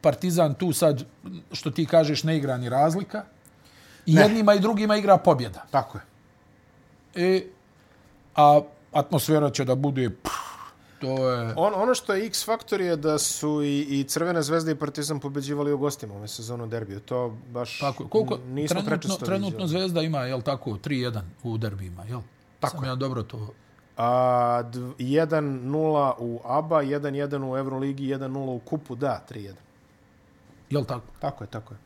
Partizan tu sad, što ti kažeš, ne igra ni razlika. I Ne. jednima i drugima igra pobjeda. Tako je. E, a atmosfera će da bude... Pff, to je... On, ono što je X faktor je da su i, i Crvena zvezda i Partizan pobeđivali u gostima ove sezonu derbiju. To baš Tako, je. koliko, nismo trenutno, prečesto trenutno viđali. Zvezda ima, jel tako, 3-1 u derbijima, jel? Tako Sam ja dobro to... A, dv- 1-0 u ABA, 1-1 u Euroligi, 1-0 u Kupu, da, 3-1. Jel tako? Tako je, tako je.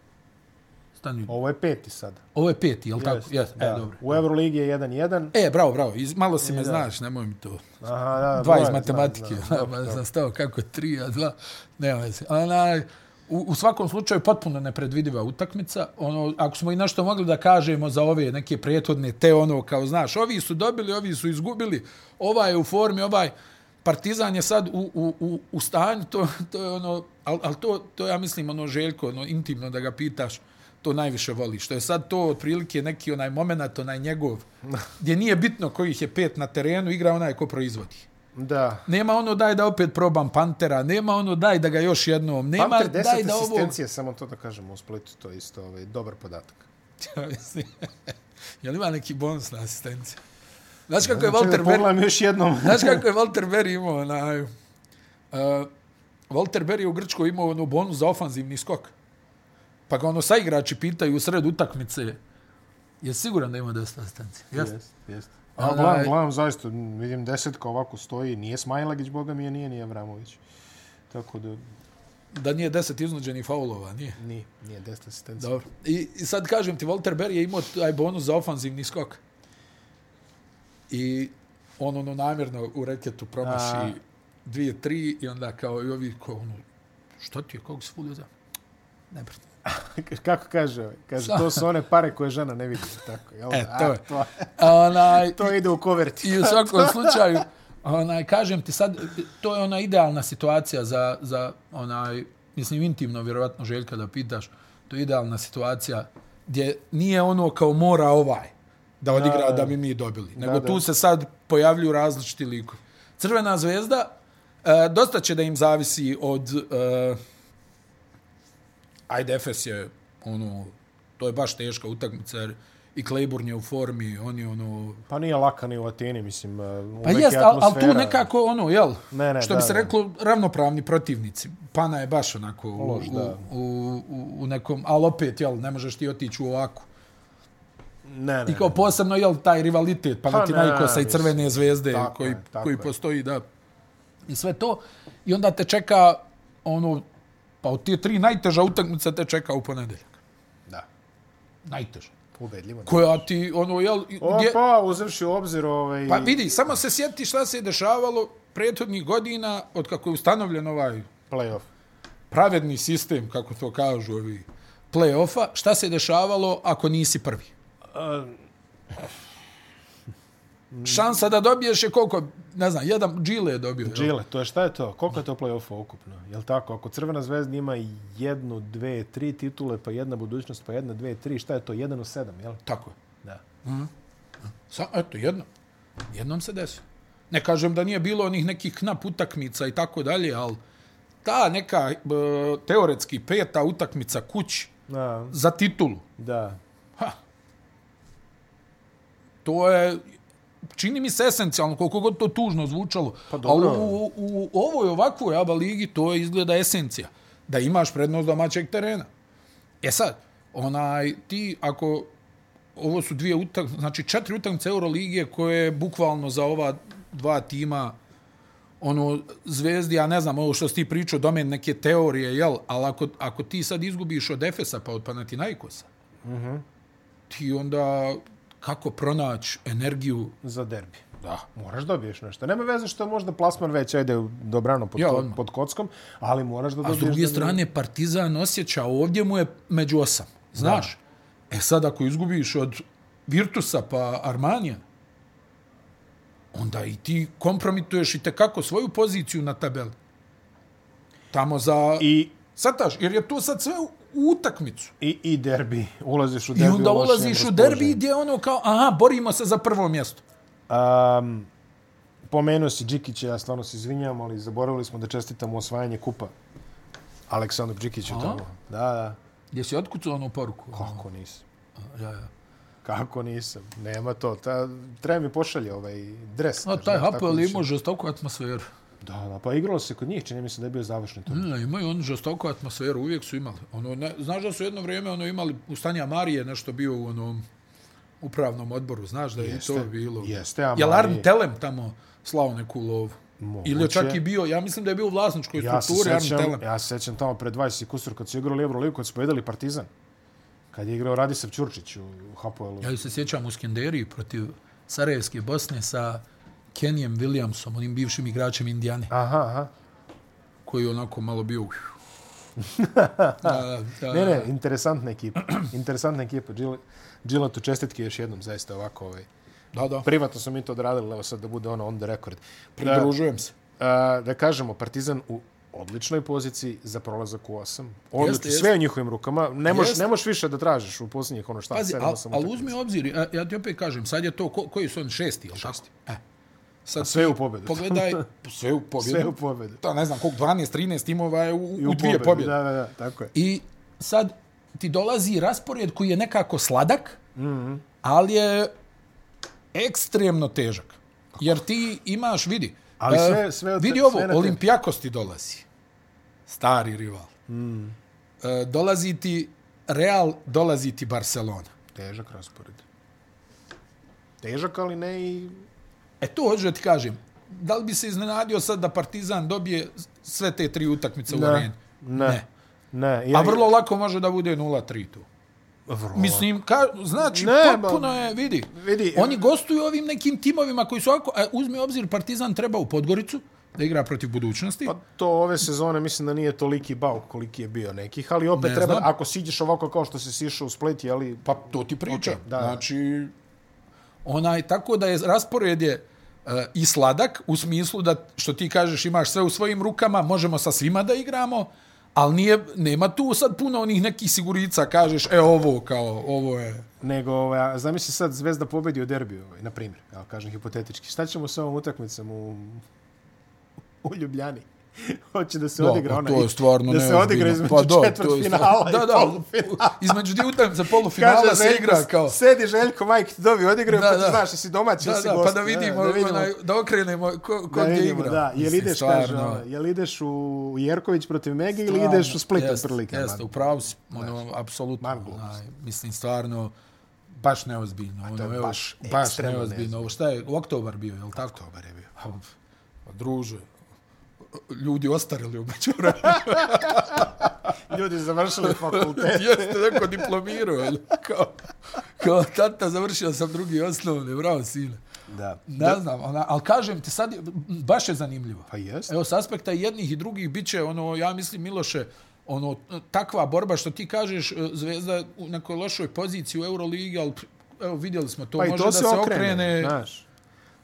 Stani. Ovo je peti sad. Ovo je peti, jel tako? Jes, e, dobro. U Euroligi je 1-1. E, bravo, bravo. Iz, malo si me da. znaš, nemoj mi to. Aha, da, Dva iz znam, matematike. znam, dobro. sam stao kako tri, a dva. Nema veze. Ona, u, u svakom slučaju potpuno nepredvidiva utakmica. Ono, ako smo i nešto mogli da kažemo za ove neke prethodne, te ono kao, znaš, ovi su dobili, ovi su izgubili, ovaj je u formi, ovaj Partizan je sad u, u, u, u stanju, to, to je ono, ali al to, to ja mislim ono Željko, ono, intimno da ga pitaš, to najviše voli. Što je sad to otprilike neki onaj moment, onaj njegov, gdje nije bitno kojih je pet na terenu, igra onaj ko proizvodi. Da. Nema ono daj da opet probam Pantera, nema ono daj da ga još jednom, nema Panter 10 daj da ovo... asistencije, samo to da kažemo u Splitu, to je isto ovaj, dobar podatak. *laughs* Mislim, Jel ima neki bonus na asistenciju? Znaš kako je Walter Berry... pogledam još jednom. *laughs* Znaš kako je Walter Berry imao na... Uh, Walter Berry je u Grčkoj imao ono bonus za ofanzivni skok. Pa ga ono sa igrači pitaju u sred utakmice je siguran da ima 10 asistencija. Jeste. Jest, jest. A, onaj- gledam, zaista, vidim desetka ovako stoji, nije Smajlagić, boga mi je, nije ni Avramović. tako da Da nije 10 iznuđenih faulova, nije. nije, nije 10 asistencija. Dobro. I, I sad kažem ti, Walter Berry je imao taj bonus za ofanzivni skok. I on ono namjerno u reketu promaši A. dvije, tri i onda kao i ovi kao ono, što ti je, kog si fulio za? Ne brate. *laughs* Kako kaže? ovaj? Kaže, to su one pare koje žena ne vidi. Tako, jel? E, to A, je. To, Onaj, to ide u koverti. I u svakom slučaju, onaj, kažem ti sad, to je ona idealna situacija za, za onaj, mislim, intimno, vjerovatno, Željka, da pitaš, to je idealna situacija gdje nije ono kao mora ovaj da odigra da, Da, da bi mi dobili. Nego da, da. tu se sad pojavljuju različiti likovi. Crvena zvezda, e, dosta će da im zavisi od... E, ajde, Efes je, ono, to je baš teška utakmica, jer i Claiborne je u formi, on je ono, Pa nije laka ni u Ateni, mislim. uh, Pa uvek je jest, ali al tu atmosfera. nekako ono, jel? Ne, ne, što da, bi se da. reklo, ravnopravni protivnici. Pana je baš onako u, Loš, da. u, u, u nekom, ali opet, jel, ne možeš ti otići u ovako. Ne, ne. I kao posebno, jel, taj rivalitet Pa Panathinaikosa ne, i Crvene zvezde Tako koji, je, tako koji je. postoji, da. I sve to. I onda te čeka, ono, pa od tije tri najteža utakmica te čeka u ponedeljak. Da, Najteža. ubedljivo. Koja ti, ono, jel, gdje, Opa, uzevši u obzir ovaj... Pa vidi, samo se sjeti šta se je dešavalo prethodnih godina od kako je ustanovljen ovaj Playoff. pravedni sistem, kako to kažu ovi play-offa, šta se je dešavalo ako nisi prvi? Uh, Šansa da dobiješ je koliko, ne znam, jedan Gile je dobio. Gile, to je šta je to? Koliko je to play-offa ukupno? Jel tako? Ako Crvena zvezda ima jednu, dve, tri titule, pa jedna budućnost, pa jedna, dve, tri, šta je to? Jedan u sedam, jel? Tako je. Da. Sa, eto, jedno. Jednom se desilo. Ne kažem da nije bilo onih nekih knap utakmica i tako dalje, ali ta neka e, teoretski peta utakmica kući Da, za titulu, da. Ha. To je, čini mi se esencijalno, koliko god to tužno zvučalo. Pa Ali dobro. u, u, u ovoj ovakvoj ABA ligi to je izgleda esencija. Da imaš prednost domaćeg terena. E sad, onaj, ti ako ovo su dvije utakmice, znači četiri utakmice Euroligije koje bukvalno za ova dva tima ono, zvezdi, ja ne znam, ovo što si ti pričao, domen neke teorije, jel? Ali ako, ako ti sad izgubiš od Efesa pa od Panathinaikosa, mm -hmm. ti onda kako pronaći energiju Za derbi. da. Moraš dobiješ nešto. Nema veze što je možda plasman već ajde dobrano pod, Ja, odmah. pod kockom, ali moraš da A dobiješ... s druge da- strane, Partizan osjeća, ovdje mu je među osam. Znaš? Da. E sad, ako izgubiš od Virtusa pa Armanija, onda i ti kompromituješ i tekako svoju poziciju na tabeli. Tamo za... I... I, Sataš, jer je to sad sve u utakmicu. i, I derbi. Ulaziš u I derbi. onda u lošijem ulaziš u derbi gdje je ono kao, aha, borimo se za prvo mjesto. Um, pomenuo si Džikića, ja stvarno se izvinjam, ali zaboravili smo da čestitamo osvajanje kupa Aleksandru Džikiću A? tamo. Da, da. Gdje si otkucao onu poruku? Kako nisam? Ja, ja. Kako nisam? Nema to. Ta, treba mi pošalje ovaj dres. A taj Hapoel ima žestoku atmosferu. Da, da, pa igralo se kod njih, čini mi se da je bio završni tur. Ne, imaju oni žestoku atmosferu, uvijek su imali. Ono, ne, znaš da su jedno vrijeme ono imali u Stanja Marije nešto bio u onom upravnom odboru, znaš da je Jeste, i to bilo. jeste, a Jel Arn Telem tamo slao neku lovu? Moguće. Ili je čak i bio, ja mislim da je bio u vlasničkoj Ja strukturi Arn Telem. ja se sećam tamo pred 20 i kusur kad su igrali Euroligu, kad su povedali Partizan. Kad je igrao Radisav Ćurčić u, u Hapoelu. Ja se sjećam u Skenderiji protiv Sarajevske Bosne sa Kenjem Williamsom, onim bivšim igračem Indijane, Aha, aha. koji je onako malo bio... da, *laughs* da, da, Ne, ne, interesantna ekipa. interesantna ekipa. Gil- Gillatu čestitke još jednom, zaista ovako. Ovaj. da, da, Privatno smo mi to odradili, evo sad da bude ono on the record. pridružujem se. Da, da kažemo, Partizan u odličnoj poziciji za prolazak u osam. Odlično, Jeste, jeste. sve je u njihovim rukama. Ne možeš, Jeste. ne možeš više da tražiš u posljednjih ono šta, Pazi, al, ali utakmica. uzmi obzir, ja, ja ti opet kažem, sad je to, ko, koji su oni šesti, jel tako? E. Sad sve u pobedu. Pogledaj, *laughs* sve u pobjedu. Sve u pobedu. To ne znam, koliko, 12, 13 timova je u, I u, dvije pobjede. Da, da, da, tako je. I sad ti dolazi raspored koji je nekako sladak, mm. -hmm. ali je ekstremno težak. Jer ti imaš, vidi, Ali sve- sve od- vidi ovo. Olimpijakos ti dolazi. Stari rival. Mm. E, dolazi ti Real, dolazi ti Barcelona. Težak raspored. Težak, ali ne i... E to hoću da ti kažem. da li bi se iznenadio sad da Partizan dobije sve te tri utakmice u Ne, areni? ne. ne. Ne, A vrlo lako može da bude 0-3 tu. vrlo. Mislim, ka, znači, Ne, potpuno je, vidi, Vidi, oni gostuju ovim nekim timovima koji su ovako, a, uzmi u obzir, Partizan treba u Podgoricu da igra protiv budućnosti. Pa to ove sezone mislim da nije toliki bauk koliki je bio nekih, ali opet Ne treba, znam. ako siđeš ovako kao što si sišao u Split, jeli, Pa to ti pričam. Ok, da, da. Znači, onaj, tako da je raspored je e, i sladak, u smislu da, što ti kažeš, imaš sve u svojim rukama, možemo sa svima da igramo, ali nije, nema tu sad puno onih nekih sigurica, kažeš, e, ovo, kao, ovo je... nego, ovaj, zamisli sad Zvezda pobedi u derbiju, ovaj, na primjer, ja kažem hipotetički. Šta ćemo sa ovom utakmicom u, u Ljubljani? *laughs* Hoće da se Da, odigra pa onaj, to je stvarno da se odigra neozbiljno. između Pa da, četvrt finala i da, polufinala. Da, između dvije utakmice *laughs* polufinala se Željko, igra kao... Sedi Željko, majke ti dobi odigraju, Da, pa ti da. znaš, jesi domaći, Da, jesi da, gost. pa da vidimo, da, vidimo. Onaj, da okrenemo ko, ko da gdje vidimo, igra. da. Jel Mislim, ideš, kaže, stvarno, ono, jel ideš u Jerković protiv Mege ili ideš u Split jest, otprilike? Jeste, man? upravo si, ono, apsolutno. mislim, stvarno, baš neozbiljno. to je Ono, baš baš neozbiljno. Ovo šta je, u oktobar bio, je li tako? Oktobar je bio. Pa, pa druže, ljudi ostarili umeđu vremenu. *laughs* Ljudi završili fakultet. *laughs* Jeste neko diplomirao, ali kao, kao tata završio sam drugi osnovne, bravo sine. Da. Ne znam, ona, ali kažem ti sad, baš je zanimljivo. Pa jest. Evo, s aspekta jednih i drugih bit će, ono, ja mislim, Miloše, ono, takva borba što ti kažeš, e, Zvezda u nekoj lošoj poziciji u Euroligi, ali evo, vidjeli smo to, Pa može to da se se okrene, okrene. znaš.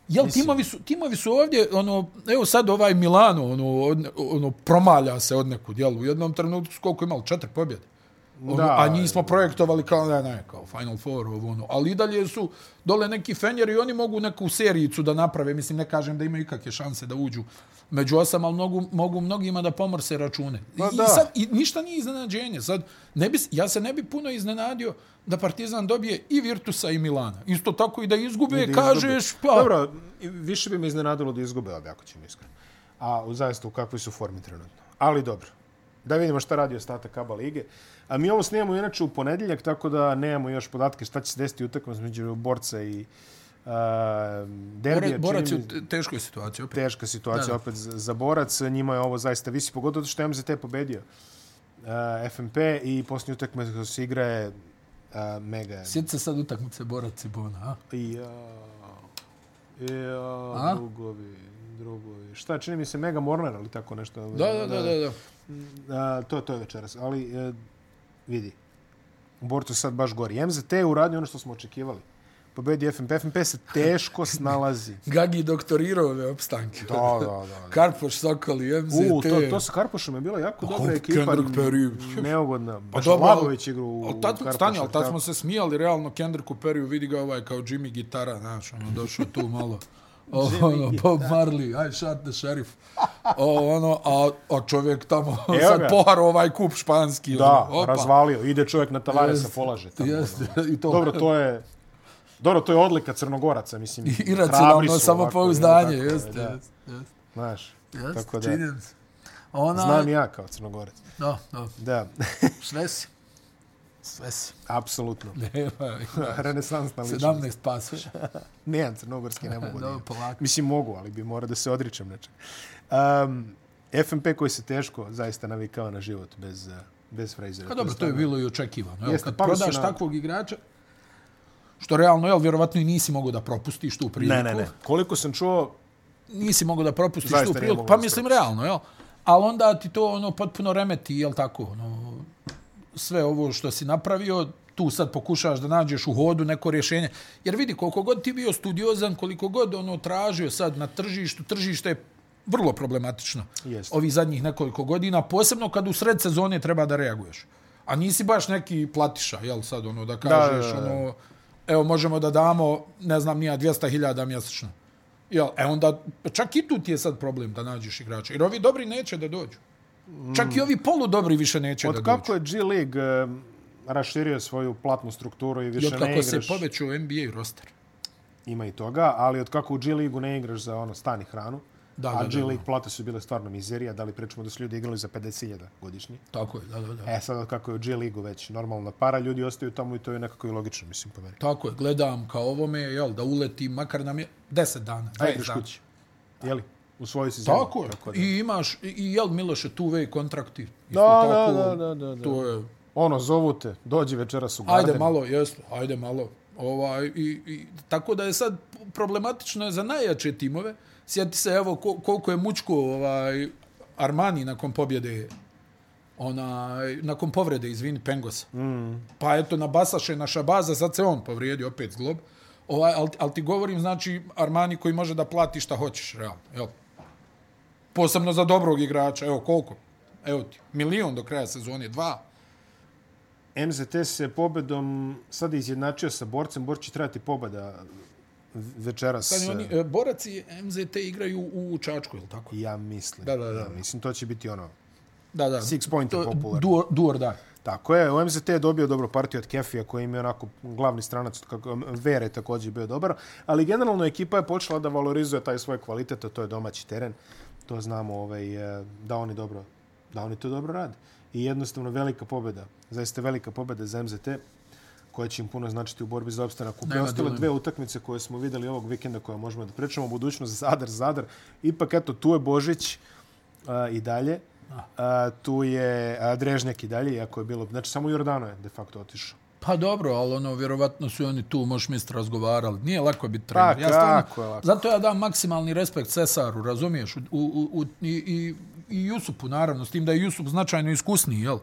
Jel, timovi su, timovi su ovdje, ono, evo sad ovaj Milano, ono, ono promalja se od nekud, jel, u jednom trenutku koliko imali, četiri pobjede. Ono, Da. a njih smo projektovali kao, ne, ne, kao Final Four, ovo, ono. Ali i dalje su dole neki fenjeri i oni mogu neku serijicu da naprave. Mislim, ne kažem da imaju ikakve šanse da uđu među osam, ali mogu, mogu mnogima da pomorse račune. Pa I, da. Sad, I ništa nije iznenađenje. Sad, ne bi, ja se ne bi puno iznenadio da Partizan dobije i Virtusa i Milana. Isto tako i da izgube, I da kažeš, pa... Dobro, više bi me iznenadilo da izgube, ali ako ćemo iskreno. A u zaista u kakvoj su formi trenutno. Ali dobro. Da vidimo šta radi ostatak Aba lige. A mi ovo snijemo inače u ponedjeljak, tako da nemamo još podatke šta će se desiti utakmica među borca i uh, derbija. Borac je u teškoj situaciji. Opet. teška situacija Da, da. opet za, za borac. Njima je ovo zaista visi, pogotovo što je MZT pobedio uh, FMP i posljednji utakmica koja se igra je uh, mega. Sjeti se sad utakmice Borac i Bona, a? Ja, ja, A? drugovi, drugovi. Šta, čini mi se Mega Mornar, ali tako nešto. Da, da, da, da. da. A, to, to je večeras, ali e, vidi, u Borcu sad baš gori. MZT je uradio ono što smo očekivali. Pobedi FNP. FNP se teško *laughs* snalazi. Gagi doktorirao ove opstanke. Da, da, da. da. Karpoš, Sokoli, MZT. U, to, to sa Karpošem je bila jako dobra ekipa. Kendrick Perry. Neugodna. Baš dobro, Lagović igru u Karpošu, stani, ali tad smo se smijali, realno, Kendricku Perryu, vidi ga ovaj kao Jimmy gitara, znaš, ono, došao tu malo. O, ono, Bob Marley, I shot the sheriff. O, ono, a, a čovjek tamo Evo sad pohar ovaj kup španski. Da, ono, opa. razvalio. Ide čovjek na Tavaresa, Jest, polaže. Tamo, Jeste, ono. *laughs* i to. Dobro, to je... Dobro, to je odlika Crnogoraca, mislim. hrabri Iracionalno su samopouzdanje, jeste, jeste, jeste. Znaš, Jeste, tako da. Ona... znam i ja kao Crnogorac. Da, da. Da, Sve si. Sve si. apsolutno. *laughs* Nema. *laughs* Renesansna ličnost. 17 pasoša. Nijem crnogorski, ne mogu *laughs* Dobro, polako. Mislim, mogu, ali bi morao da se odričem nečeg. Um, FMP koji se teško zaista navikao na život bez, bez Frasera. Pa dobro, to je bilo i očekivano. Evo, Jeste, kad pali su prodaš na- takvog igrača, što realno, jel, vjerovatno i nisi mogao da propustiš tu priliku. Ne, ne, ne. Koliko sam čuo, Nisi mogao da propustiš Zaista tu priliku. Pa mislim, realno, jel? Ali onda ti to ono potpuno remeti, jel tako? Ono, sve ovo što si napravio, tu sad pokušaš da nađeš u hodu neko rješenje. Jer vidi, koliko god ti bio studiozan, koliko god ono tražio sad na tržištu, tržište je vrlo problematično. Jeste. Ovih zadnjih nekoliko godina, posebno kad u sred sezone treba da reaguješ. A nisi baš neki platiša, jel sad, ono, da kažeš, da, da, da. ono, evo, možemo da damo, ne znam, nija 200.000 mjesečno. Jel, e onda, čak i tu ti je sad problem da nađeš igrača. Jer ovi dobri neće da dođu. Čak i ovi polu dobri više neće da od dođu. kako je G League um, raširio svoju platnu strukturu i I više od ne kako se igraš, povećao NBA roster. ima i toga, ali od kako u G League ne igraš za ono stani hranu, Da, a da, G da, League plate su bile stvarno mizerija, da li pričamo da su ljudi igrali za 50.000 godišnji. Tako je, da, da, da. E sad od kako je u G League već normalna para, ljudi ostaju tamo i to je nekako i logično, mislim, po meni. Tako je, gledam kao ovome, jel, da uleti makar nam je 10 dana, A 20 ideš dana. kući. jeli? U svojoj sezoni. Tako je. Tako da. I imaš, i- i jel Miloše tu way kontrakti? Isto Da, tako, da, da, da, da. To je, Ono, zovu te, dođi večeras u Garden. ajde malo, jeste, ajde malo. Ovaj, i, i, tako da je sad problematično za najjače timove. Sjeti se, evo, ko, koliko je mučko ovaj, Armani nakon pobjede onaj, nakon povrede, izvini, Pengosa. Mm. Pa eto, na Basaše, na Šabaza, sad se on povrijedio opet zglob. Ovaj, ali, ali ti govorim, znači, Armani koji može da plati šta hoćeš, realno. Jel? Posebno za dobrog igrača. Evo, koliko? Evo ti, milion do kraja sezone, dva. MZT se pobedom sad izjednačio sa borcem. Borć će trebati pobeda večeras. Stani, oni, e, borac i MZT igraju u Čačku, je li tako? Ja mislim. Da, da, da. Ja mislim, to će biti ono... Da, da. Six point je popularno. Do, do or die. Tako je, u MZT je dobio dobru partiju od Kefija koji im je onako glavni stranac, kako Vere je također bio dobar, ali generalno ekipa je počela da valorizuje taj svoj kvalitet, a to je domaći teren. To znamo ovaj, eh, da oni dobro, da oni to dobro rade. I jednostavno velika pobjeda, zaista velika pobjeda za MZT koja će im puno značiti u borbi za opstanak. U preostale dve utakmice koje smo videli ovog vikenda koje možemo da pričamo, budućnost Zadar, Zadar. Ipak, eto, tu je Božić a, i dalje. A, tu je a, Drežnjak i dalje, iako je bilo... Znači, samo Jordano je de facto otišao. Pa dobro, ali ono, vjerovatno su oni tu, možeš misliti, razgovarali. Nije lako biti trener. Pa, stvarno- kako je lako? Zato ja dam maksimalni respekt Cesaru, razumiješ? U, u, u, i, i, I Jusupu, naravno, s tim da je Jusup značajno iskusniji, jel?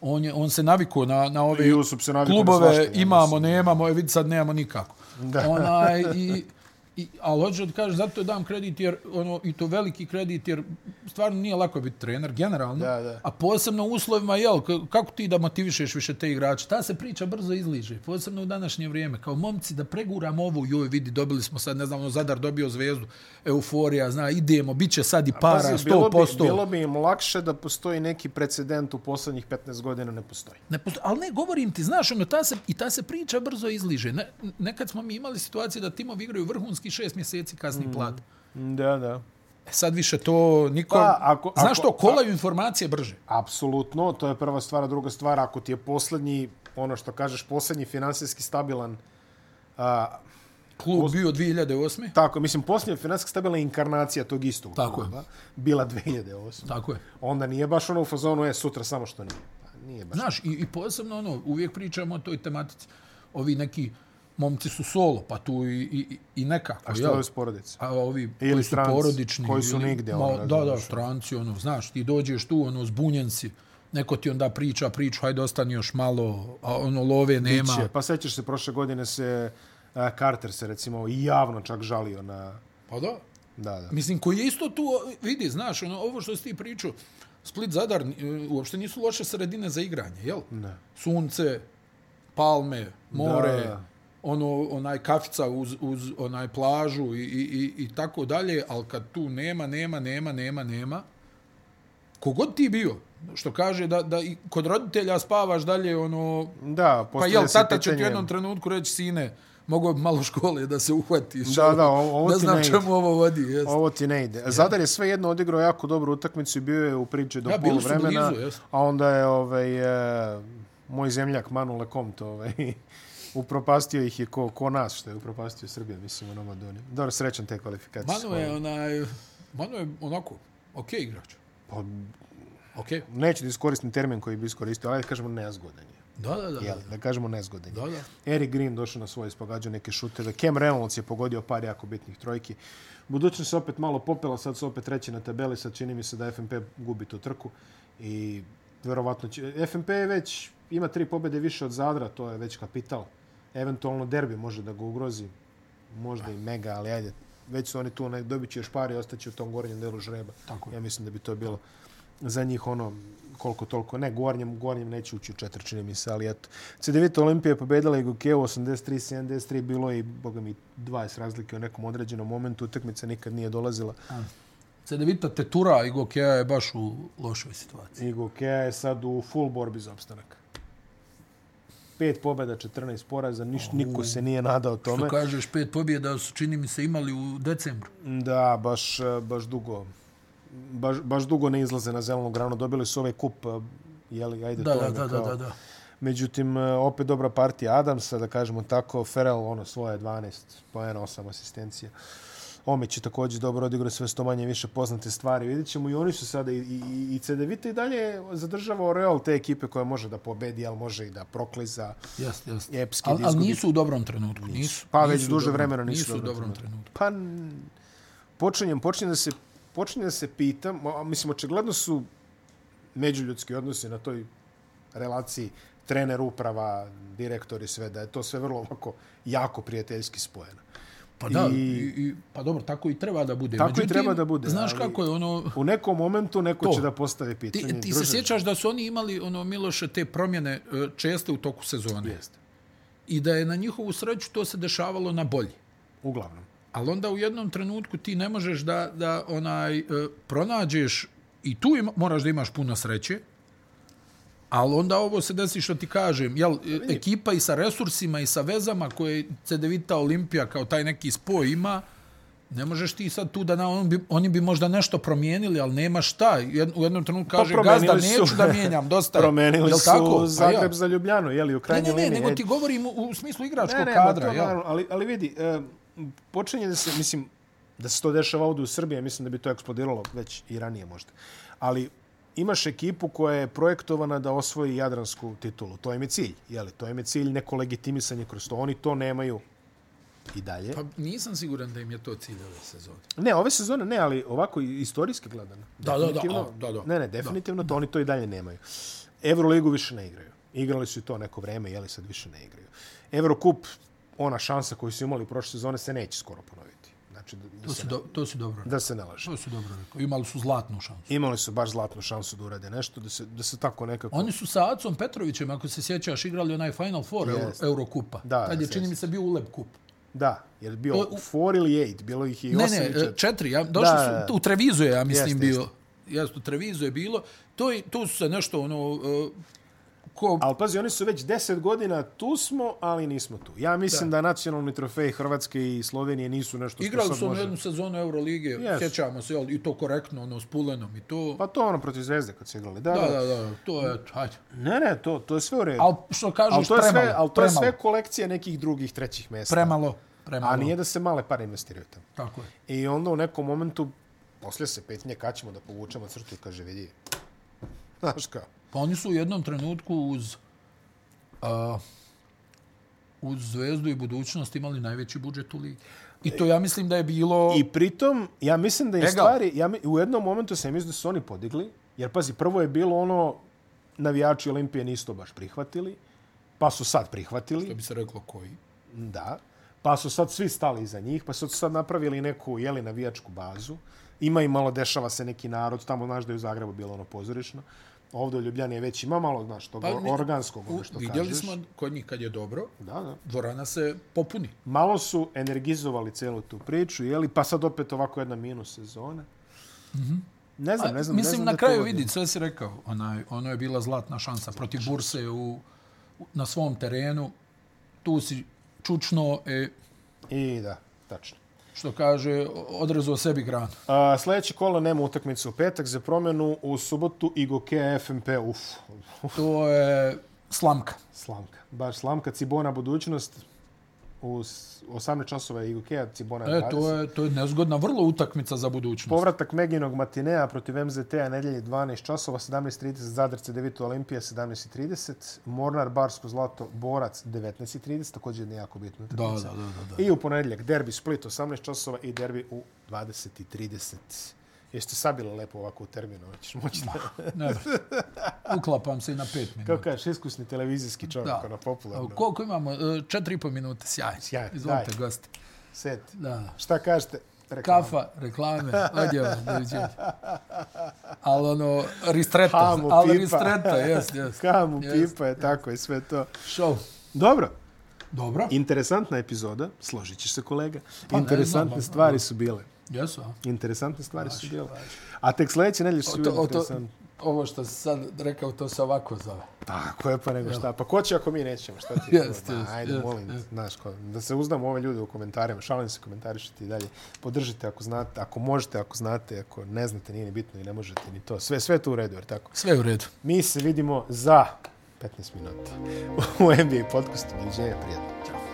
On, je, on se navikao na, na ove Jusup se navikao na klubove, svašta, ja imamo, nemamo, e, vidi sad nemamo nikako. Da. Onaj, i, *laughs* i, ali hoću da kažem, zato dam kredit, jer, ono, i to veliki kredit, jer stvarno nije lako biti trener, generalno. Da, da. A posebno u uslovima, jel, kako ti da motivišeš više te igrače? Ta se priča brzo izliže, posebno u današnje vrijeme. Kao momci da preguramo ovu, joj vidi, dobili smo sad, ne znam, ono, Zadar dobio zvezdu, euforija, zna, idemo, bit će sad i para, Pazi, bilo, bi, 100%. bilo bi im lakše da postoji neki precedent u poslednjih 15 godina, ne postoji. Ne posto... Ali ne, govorim ti, znaš, ono, ta se, i ta se priča brzo izliže. Ne, nekad smo mi imali situacije da timovi igraju vrhunski šest mjeseci kasni mm. plat. Da, da. E sad više to niko... Pa, ako- znaš što, kolaju informacije brže. Apsolutno, to je prva stvar. A druga stvar, ako ti je poslednji, ono što kažeš, poslednji finansijski stabilan a, Klub bio 2008. Tako, mislim, posljednja finansijska stabilna inkarnacija tog istog Tako je. kluba, bila 2008. Tako je. Onda nije baš ono u fazonu, je, sutra samo što nije. Pa, nije baš. Znaš, i, i posebno ono, uvijek pričamo o toj tematici. Ovi neki momci su solo, pa tu i, i, i nekako. A što jel? je s porodice? A ovi Ili koji su stranci, porodični. koji su ili- nigdje, Ma, ono, Da, da, razumiješ. stranci, ono, znaš, ti dođeš tu, ono, zbunjen si, neko ti onda priča priču, hajde ostani još malo, a ono, love nema. Biće. Pa sećaš se, prošle godine se a, Carter se recimo i javno čak žalio na... Pa da. Da, da. Mislim, koji je isto tu, vidi, znaš, ono, ovo što si ti pričao, Split Zadar e, uopšte nisu loše sredine za igranje, jel? Ne. Sunce, palme, more, Da, da. Ono, onaj kafica uz, uz onaj plažu i, i, i, i tako dalje, ali kad tu nema, nema, nema, nema, nema, kogod ti bio, što kaže da, da i kod roditelja spavaš dalje, ono, Da, pa jel, tata će ti u jednom trenutku reći, sine, mogu malo škole da se uhvatiš. Da, da, ovo- ovo ne ti znam ne ide. čemu ovo vodi. Jest. Ovo ti ne ide. Zadar je sve jedno odigrao jako dobru utakmicu i bio je u priči do Ja, bili su poluvremena. blizu, a onda je ovaj, e, moj zemljak Manu Lecomt ovaj, upropastio ih je ko, ko nas, što je upropastio Srbiju, mislim, u Nomadoni. Dobro, srećan te kvalifikacije. Manu je onaj, Manu je onako, ok igrač. Pa, Ok. neću da iskoristim termin koji bi iskoristio, ali da kažemo nezgodan je. Da, da, da. Jel, da kažemo nezgodan je. Da, da. Eric Green došao na svoje, spogađao neke šuteve. Cam Reynolds je pogodio par jako bitnih trojki. Budućnost se opet malo popela, sad su opet treći na tabeli, sad čini mi se da FNP gubi tu trku i verovatno će... FNP je već ima tri pobjede više od Zadra, to je već kapital. Eventualno derbi može da ga ugrozi, možda i mega, ali ajde. Već su oni tu, ne, dobit će još par i ostaće u tom gornjem delu žreba. Tako je. Ja mislim da bi to bilo za njih ono koliko toliko, ne, gornjem, gornjem neće ući u četiri, čini mi se, ali eto. CDVita Olimpija je pobedila i Gokeo 83-73, bilo je i, boga mi, 20 razlike u nekom određenom momentu, utakmica nikad nije dolazila. Cedevita Tetura i Gokeja je baš u lošoj situaciji. I Gokea je sad u full borbi za opstanak. Pet pobjeda, 14 poraza, niš, niko se nije nadao Što tome. kažeš, pet pobjeda su, čini mi se, imali u decembru. Da, baš, eh, baš dugo. Baš, baš dugo ne izlaze na zelenu granu. Dobili su ovaj kup, eh, jeli, ajde Da, to. da, da, da, kao- da, da. Međutim, e, opet dobra partija Adamsa, da kažemo tako, Ferrell, ono, svoje 12 poena, 8 asistencija. Omić je također dobro odigrao sve sto manje više poznate stvari. Vidjet ćemo i oni su sada i, i, i CDVita i dalje zadržava Real te ekipe koja može da pobedi, ali može i da prokliza. Jeste, jeste. Epski Ali da al izgubi. nisu u dobrom trenutku. Nisu. Pa nisu već duže dobrom- vremena nisu nisu u dobrom trenutku. Pa počinjem, počinjem da se počinjem da se pitam, a, mislim očigledno su međuljudski odnosi na toj relaciji trener uprava, direktor i sve, da je to sve vrlo ovako jako prijateljski spojeno. Pa da, I- i, pa dobro, tako i treba da bude. Tako i treba da bude, Znaš kako je ono... U nekom momentu neko To. će da postavi pitanje. Ti, ti se sjećaš da su oni imali, ono, Miloše, te promjene e, česte u toku sezone. Jeste. I da je na njihovu sreću to se dešavalo na bolje. Uglavnom. Ali onda u jednom trenutku ti ne možeš da, da onaj e, pronađeš i tu ima, moraš da imaš puno sreće, ali onda ovo se desi što ti kažem, jel, e, ekipa i sa resursima i sa vezama koje CDVita Olimpija kao taj neki spoj ima, ne možeš ti sad tu da na, on bi, oni bi možda nešto promijenili, ali nema šta. Jed, u jednom trenutku kaže, Pa gazda, su- neću da mijenjam, dosta je. Promenili Jel su tako? Pa Zagreb ja. za Ljubljanu, jeli, u Ne, krajnjoj ne, ne, liniji. nego ti govorim u, u smislu igračkog ne, ne, kadra. jel? naravno, ali, ali vidi, e, počinje da se, mislim, da se to dešava ovdje u Srbiji, mislim da bi to eksplodiralo već i ranije možda. Ali imaš ekipu koja je projektovana da osvoji jadransku titulu. To im je cilj. Jeli? To im je cilj neko legitimisanje kroz to. Oni to nemaju i dalje. Pa nisam siguran da im je to cilj ove sezone. Ne, ove sezone ne, ali ovako istorijski gledano. Da, da, da, a, da, da. Ne, ne, definitivno to oni to i dalje nemaju. Euroligu više ne igraju. Igrali su i to neko vreme, jeli sad više ne igraju. Eurocup, ona šansa koju su imali u prošle sezone, se neće skoro ponoviti. Znači, da, To se, su, do, to su dobro. da se ne laže. To su dobro rekao. Imali su zlatnu šansu. Imali su baš zlatnu šansu da urade nešto, da se, da se tako nekako... Oni su sa Acom Petrovićem, ako se sjećaš, igrali onaj Final Four Euro, Jeste. Eurokupa. Da, Tad je, da, čini sjećam mi se, bio Uleb kup. Da, jer bio To- four ili eight, bilo ih je i Ne, osam ne, i četiri. četiri. Ja, došli Da, su, u Trevizu je, ja mislim, Jeste, bio. Jeste, u Trevizu je bilo. To, je, to su se nešto, ono, uh, ko... Ali pazi, oni su već 10 godina tu smo, ali nismo tu. Ja mislim da, da nacionalni trofej Hrvatske i Slovenije nisu nešto što Igrali sad su ono može... jednu sezonu Eurolige, Jesu. sjećamo se, jel, i to korektno, ono, s Pulenom i to. Pa to ono protiv Zvezde kad su igrali. Da, da, da. da, to je, hajde. Ne, ne, to, to je sve u redu. Ali što kažeš, Ali to je premalo, sve, ali to je premalo, sve kolekcija nekih drugih trećih mjesta. premalo, premalo. A nije da se male pare investiraju tamo. Tako je. I onda u nekom momentu, poslije se petnje, kad ćemo da povučemo crtu i kaže, vidi, znaš kao, Pa oni su u jednom trenutku uz a, uz Zvezdu i budućnost imali najveći budžet u ligi. I to ja mislim da je bilo... I pritom, ja mislim da je Egal. stvari, ja, u jednom momentu sam mislim da su oni podigli, jer pazi, prvo je bilo ono, navijači Olimpije nisu to baš prihvatili, pa su sad prihvatili, što bi se reklo koji. da, pa su sad svi stali iza njih, pa su sad napravili neku, jeli, navijačku bazu, ima i malo, dešava se neki narod, tamo, znaš da je u Zagrebu bilo ono pozorišno, ovdje u Ljubljani je već ima malo, znaš, toga Pa mi- organskog, ono U, što vidjeli kažeš. smo kod njih kad je dobro, Da, da. dvorana se popuni. Malo su energizovali celu tu priču, jeli, pa sad opet ovako jedna minus sezona. Mm -hmm. Ne znam, ne znam. ne Mislim, znam na kraju vidi, sve si rekao, onaj, ono je bila zlatna šansa protiv Burse u, u- na svom terenu. Tu si čučno, e, I da, tačno. Što kaže, odrezao sebi granu. A, sljedeće kolo nema utakmice u petak za promjenu u subotu i Gokeja FMP. Uf, To je slamka. slamka. Baš slamka. Cibona budućnost u s- 18 časova i Gokeja, Cibona E, 20. to je, to je nezgodna, vrlo utakmica za budućnost. Povratak Meginog matinea protiv MZT-a nedelje 12 časova, 17.30 Zadar C9 Olimpija, 17.30 Mornar Barsko Zlato Borac, 19.30 također jedna jako bitna Da, da, utakmica. da, da, da. I u ponedjeljak derbi Split 18 časova i derbi u 20.30. Jeste sabili lepo ovako u terminu, ćeš moći da... Ne, uklapam se i na pet minuta. Kako kažeš, iskusni televizijski čovjek, Da. ono popularno. Koliko imamo? E, Četiri i po minute, sjajno. Sjajno, Izvolite, daj. gosti. Set. Da. Šta kažete? Reklama. Kafa, reklame, odjeva, doviđenja. Ali ono, ristreta, Kamu, ali pipa. ristreta, jes, jes. Kamu, Jest, pipa je tako i sve to. Show. Dobro, Dobro. interesantna epizoda, složit ćeš se kolega. Pa ne Interesantne znam, stvari su bile. Jesu? Interesantne stvari su Važi, bile. A tek sljedeće nedelje su bile to, interesantne. ovo što si sad rekao, to se ovako zove. Tako je pa nego šta. Pa ko će ako mi nećemo? Šta ti? Jest, Ma, jest, Ajde, jest, molim jest. Znaš, ko, da se uzdamo ove ljude u komentarima. Šalim se, komentarišite i dalje. Podržite ako znate, ako možete, ako znate, ako ne znate, nije ni bitno i ne možete ni to. Sve, sve to u redu, jer tako. Sve u redu. Mi se vidimo za 15 minuta u NBA podcastu. Doviđenja, prijatno. Ćao.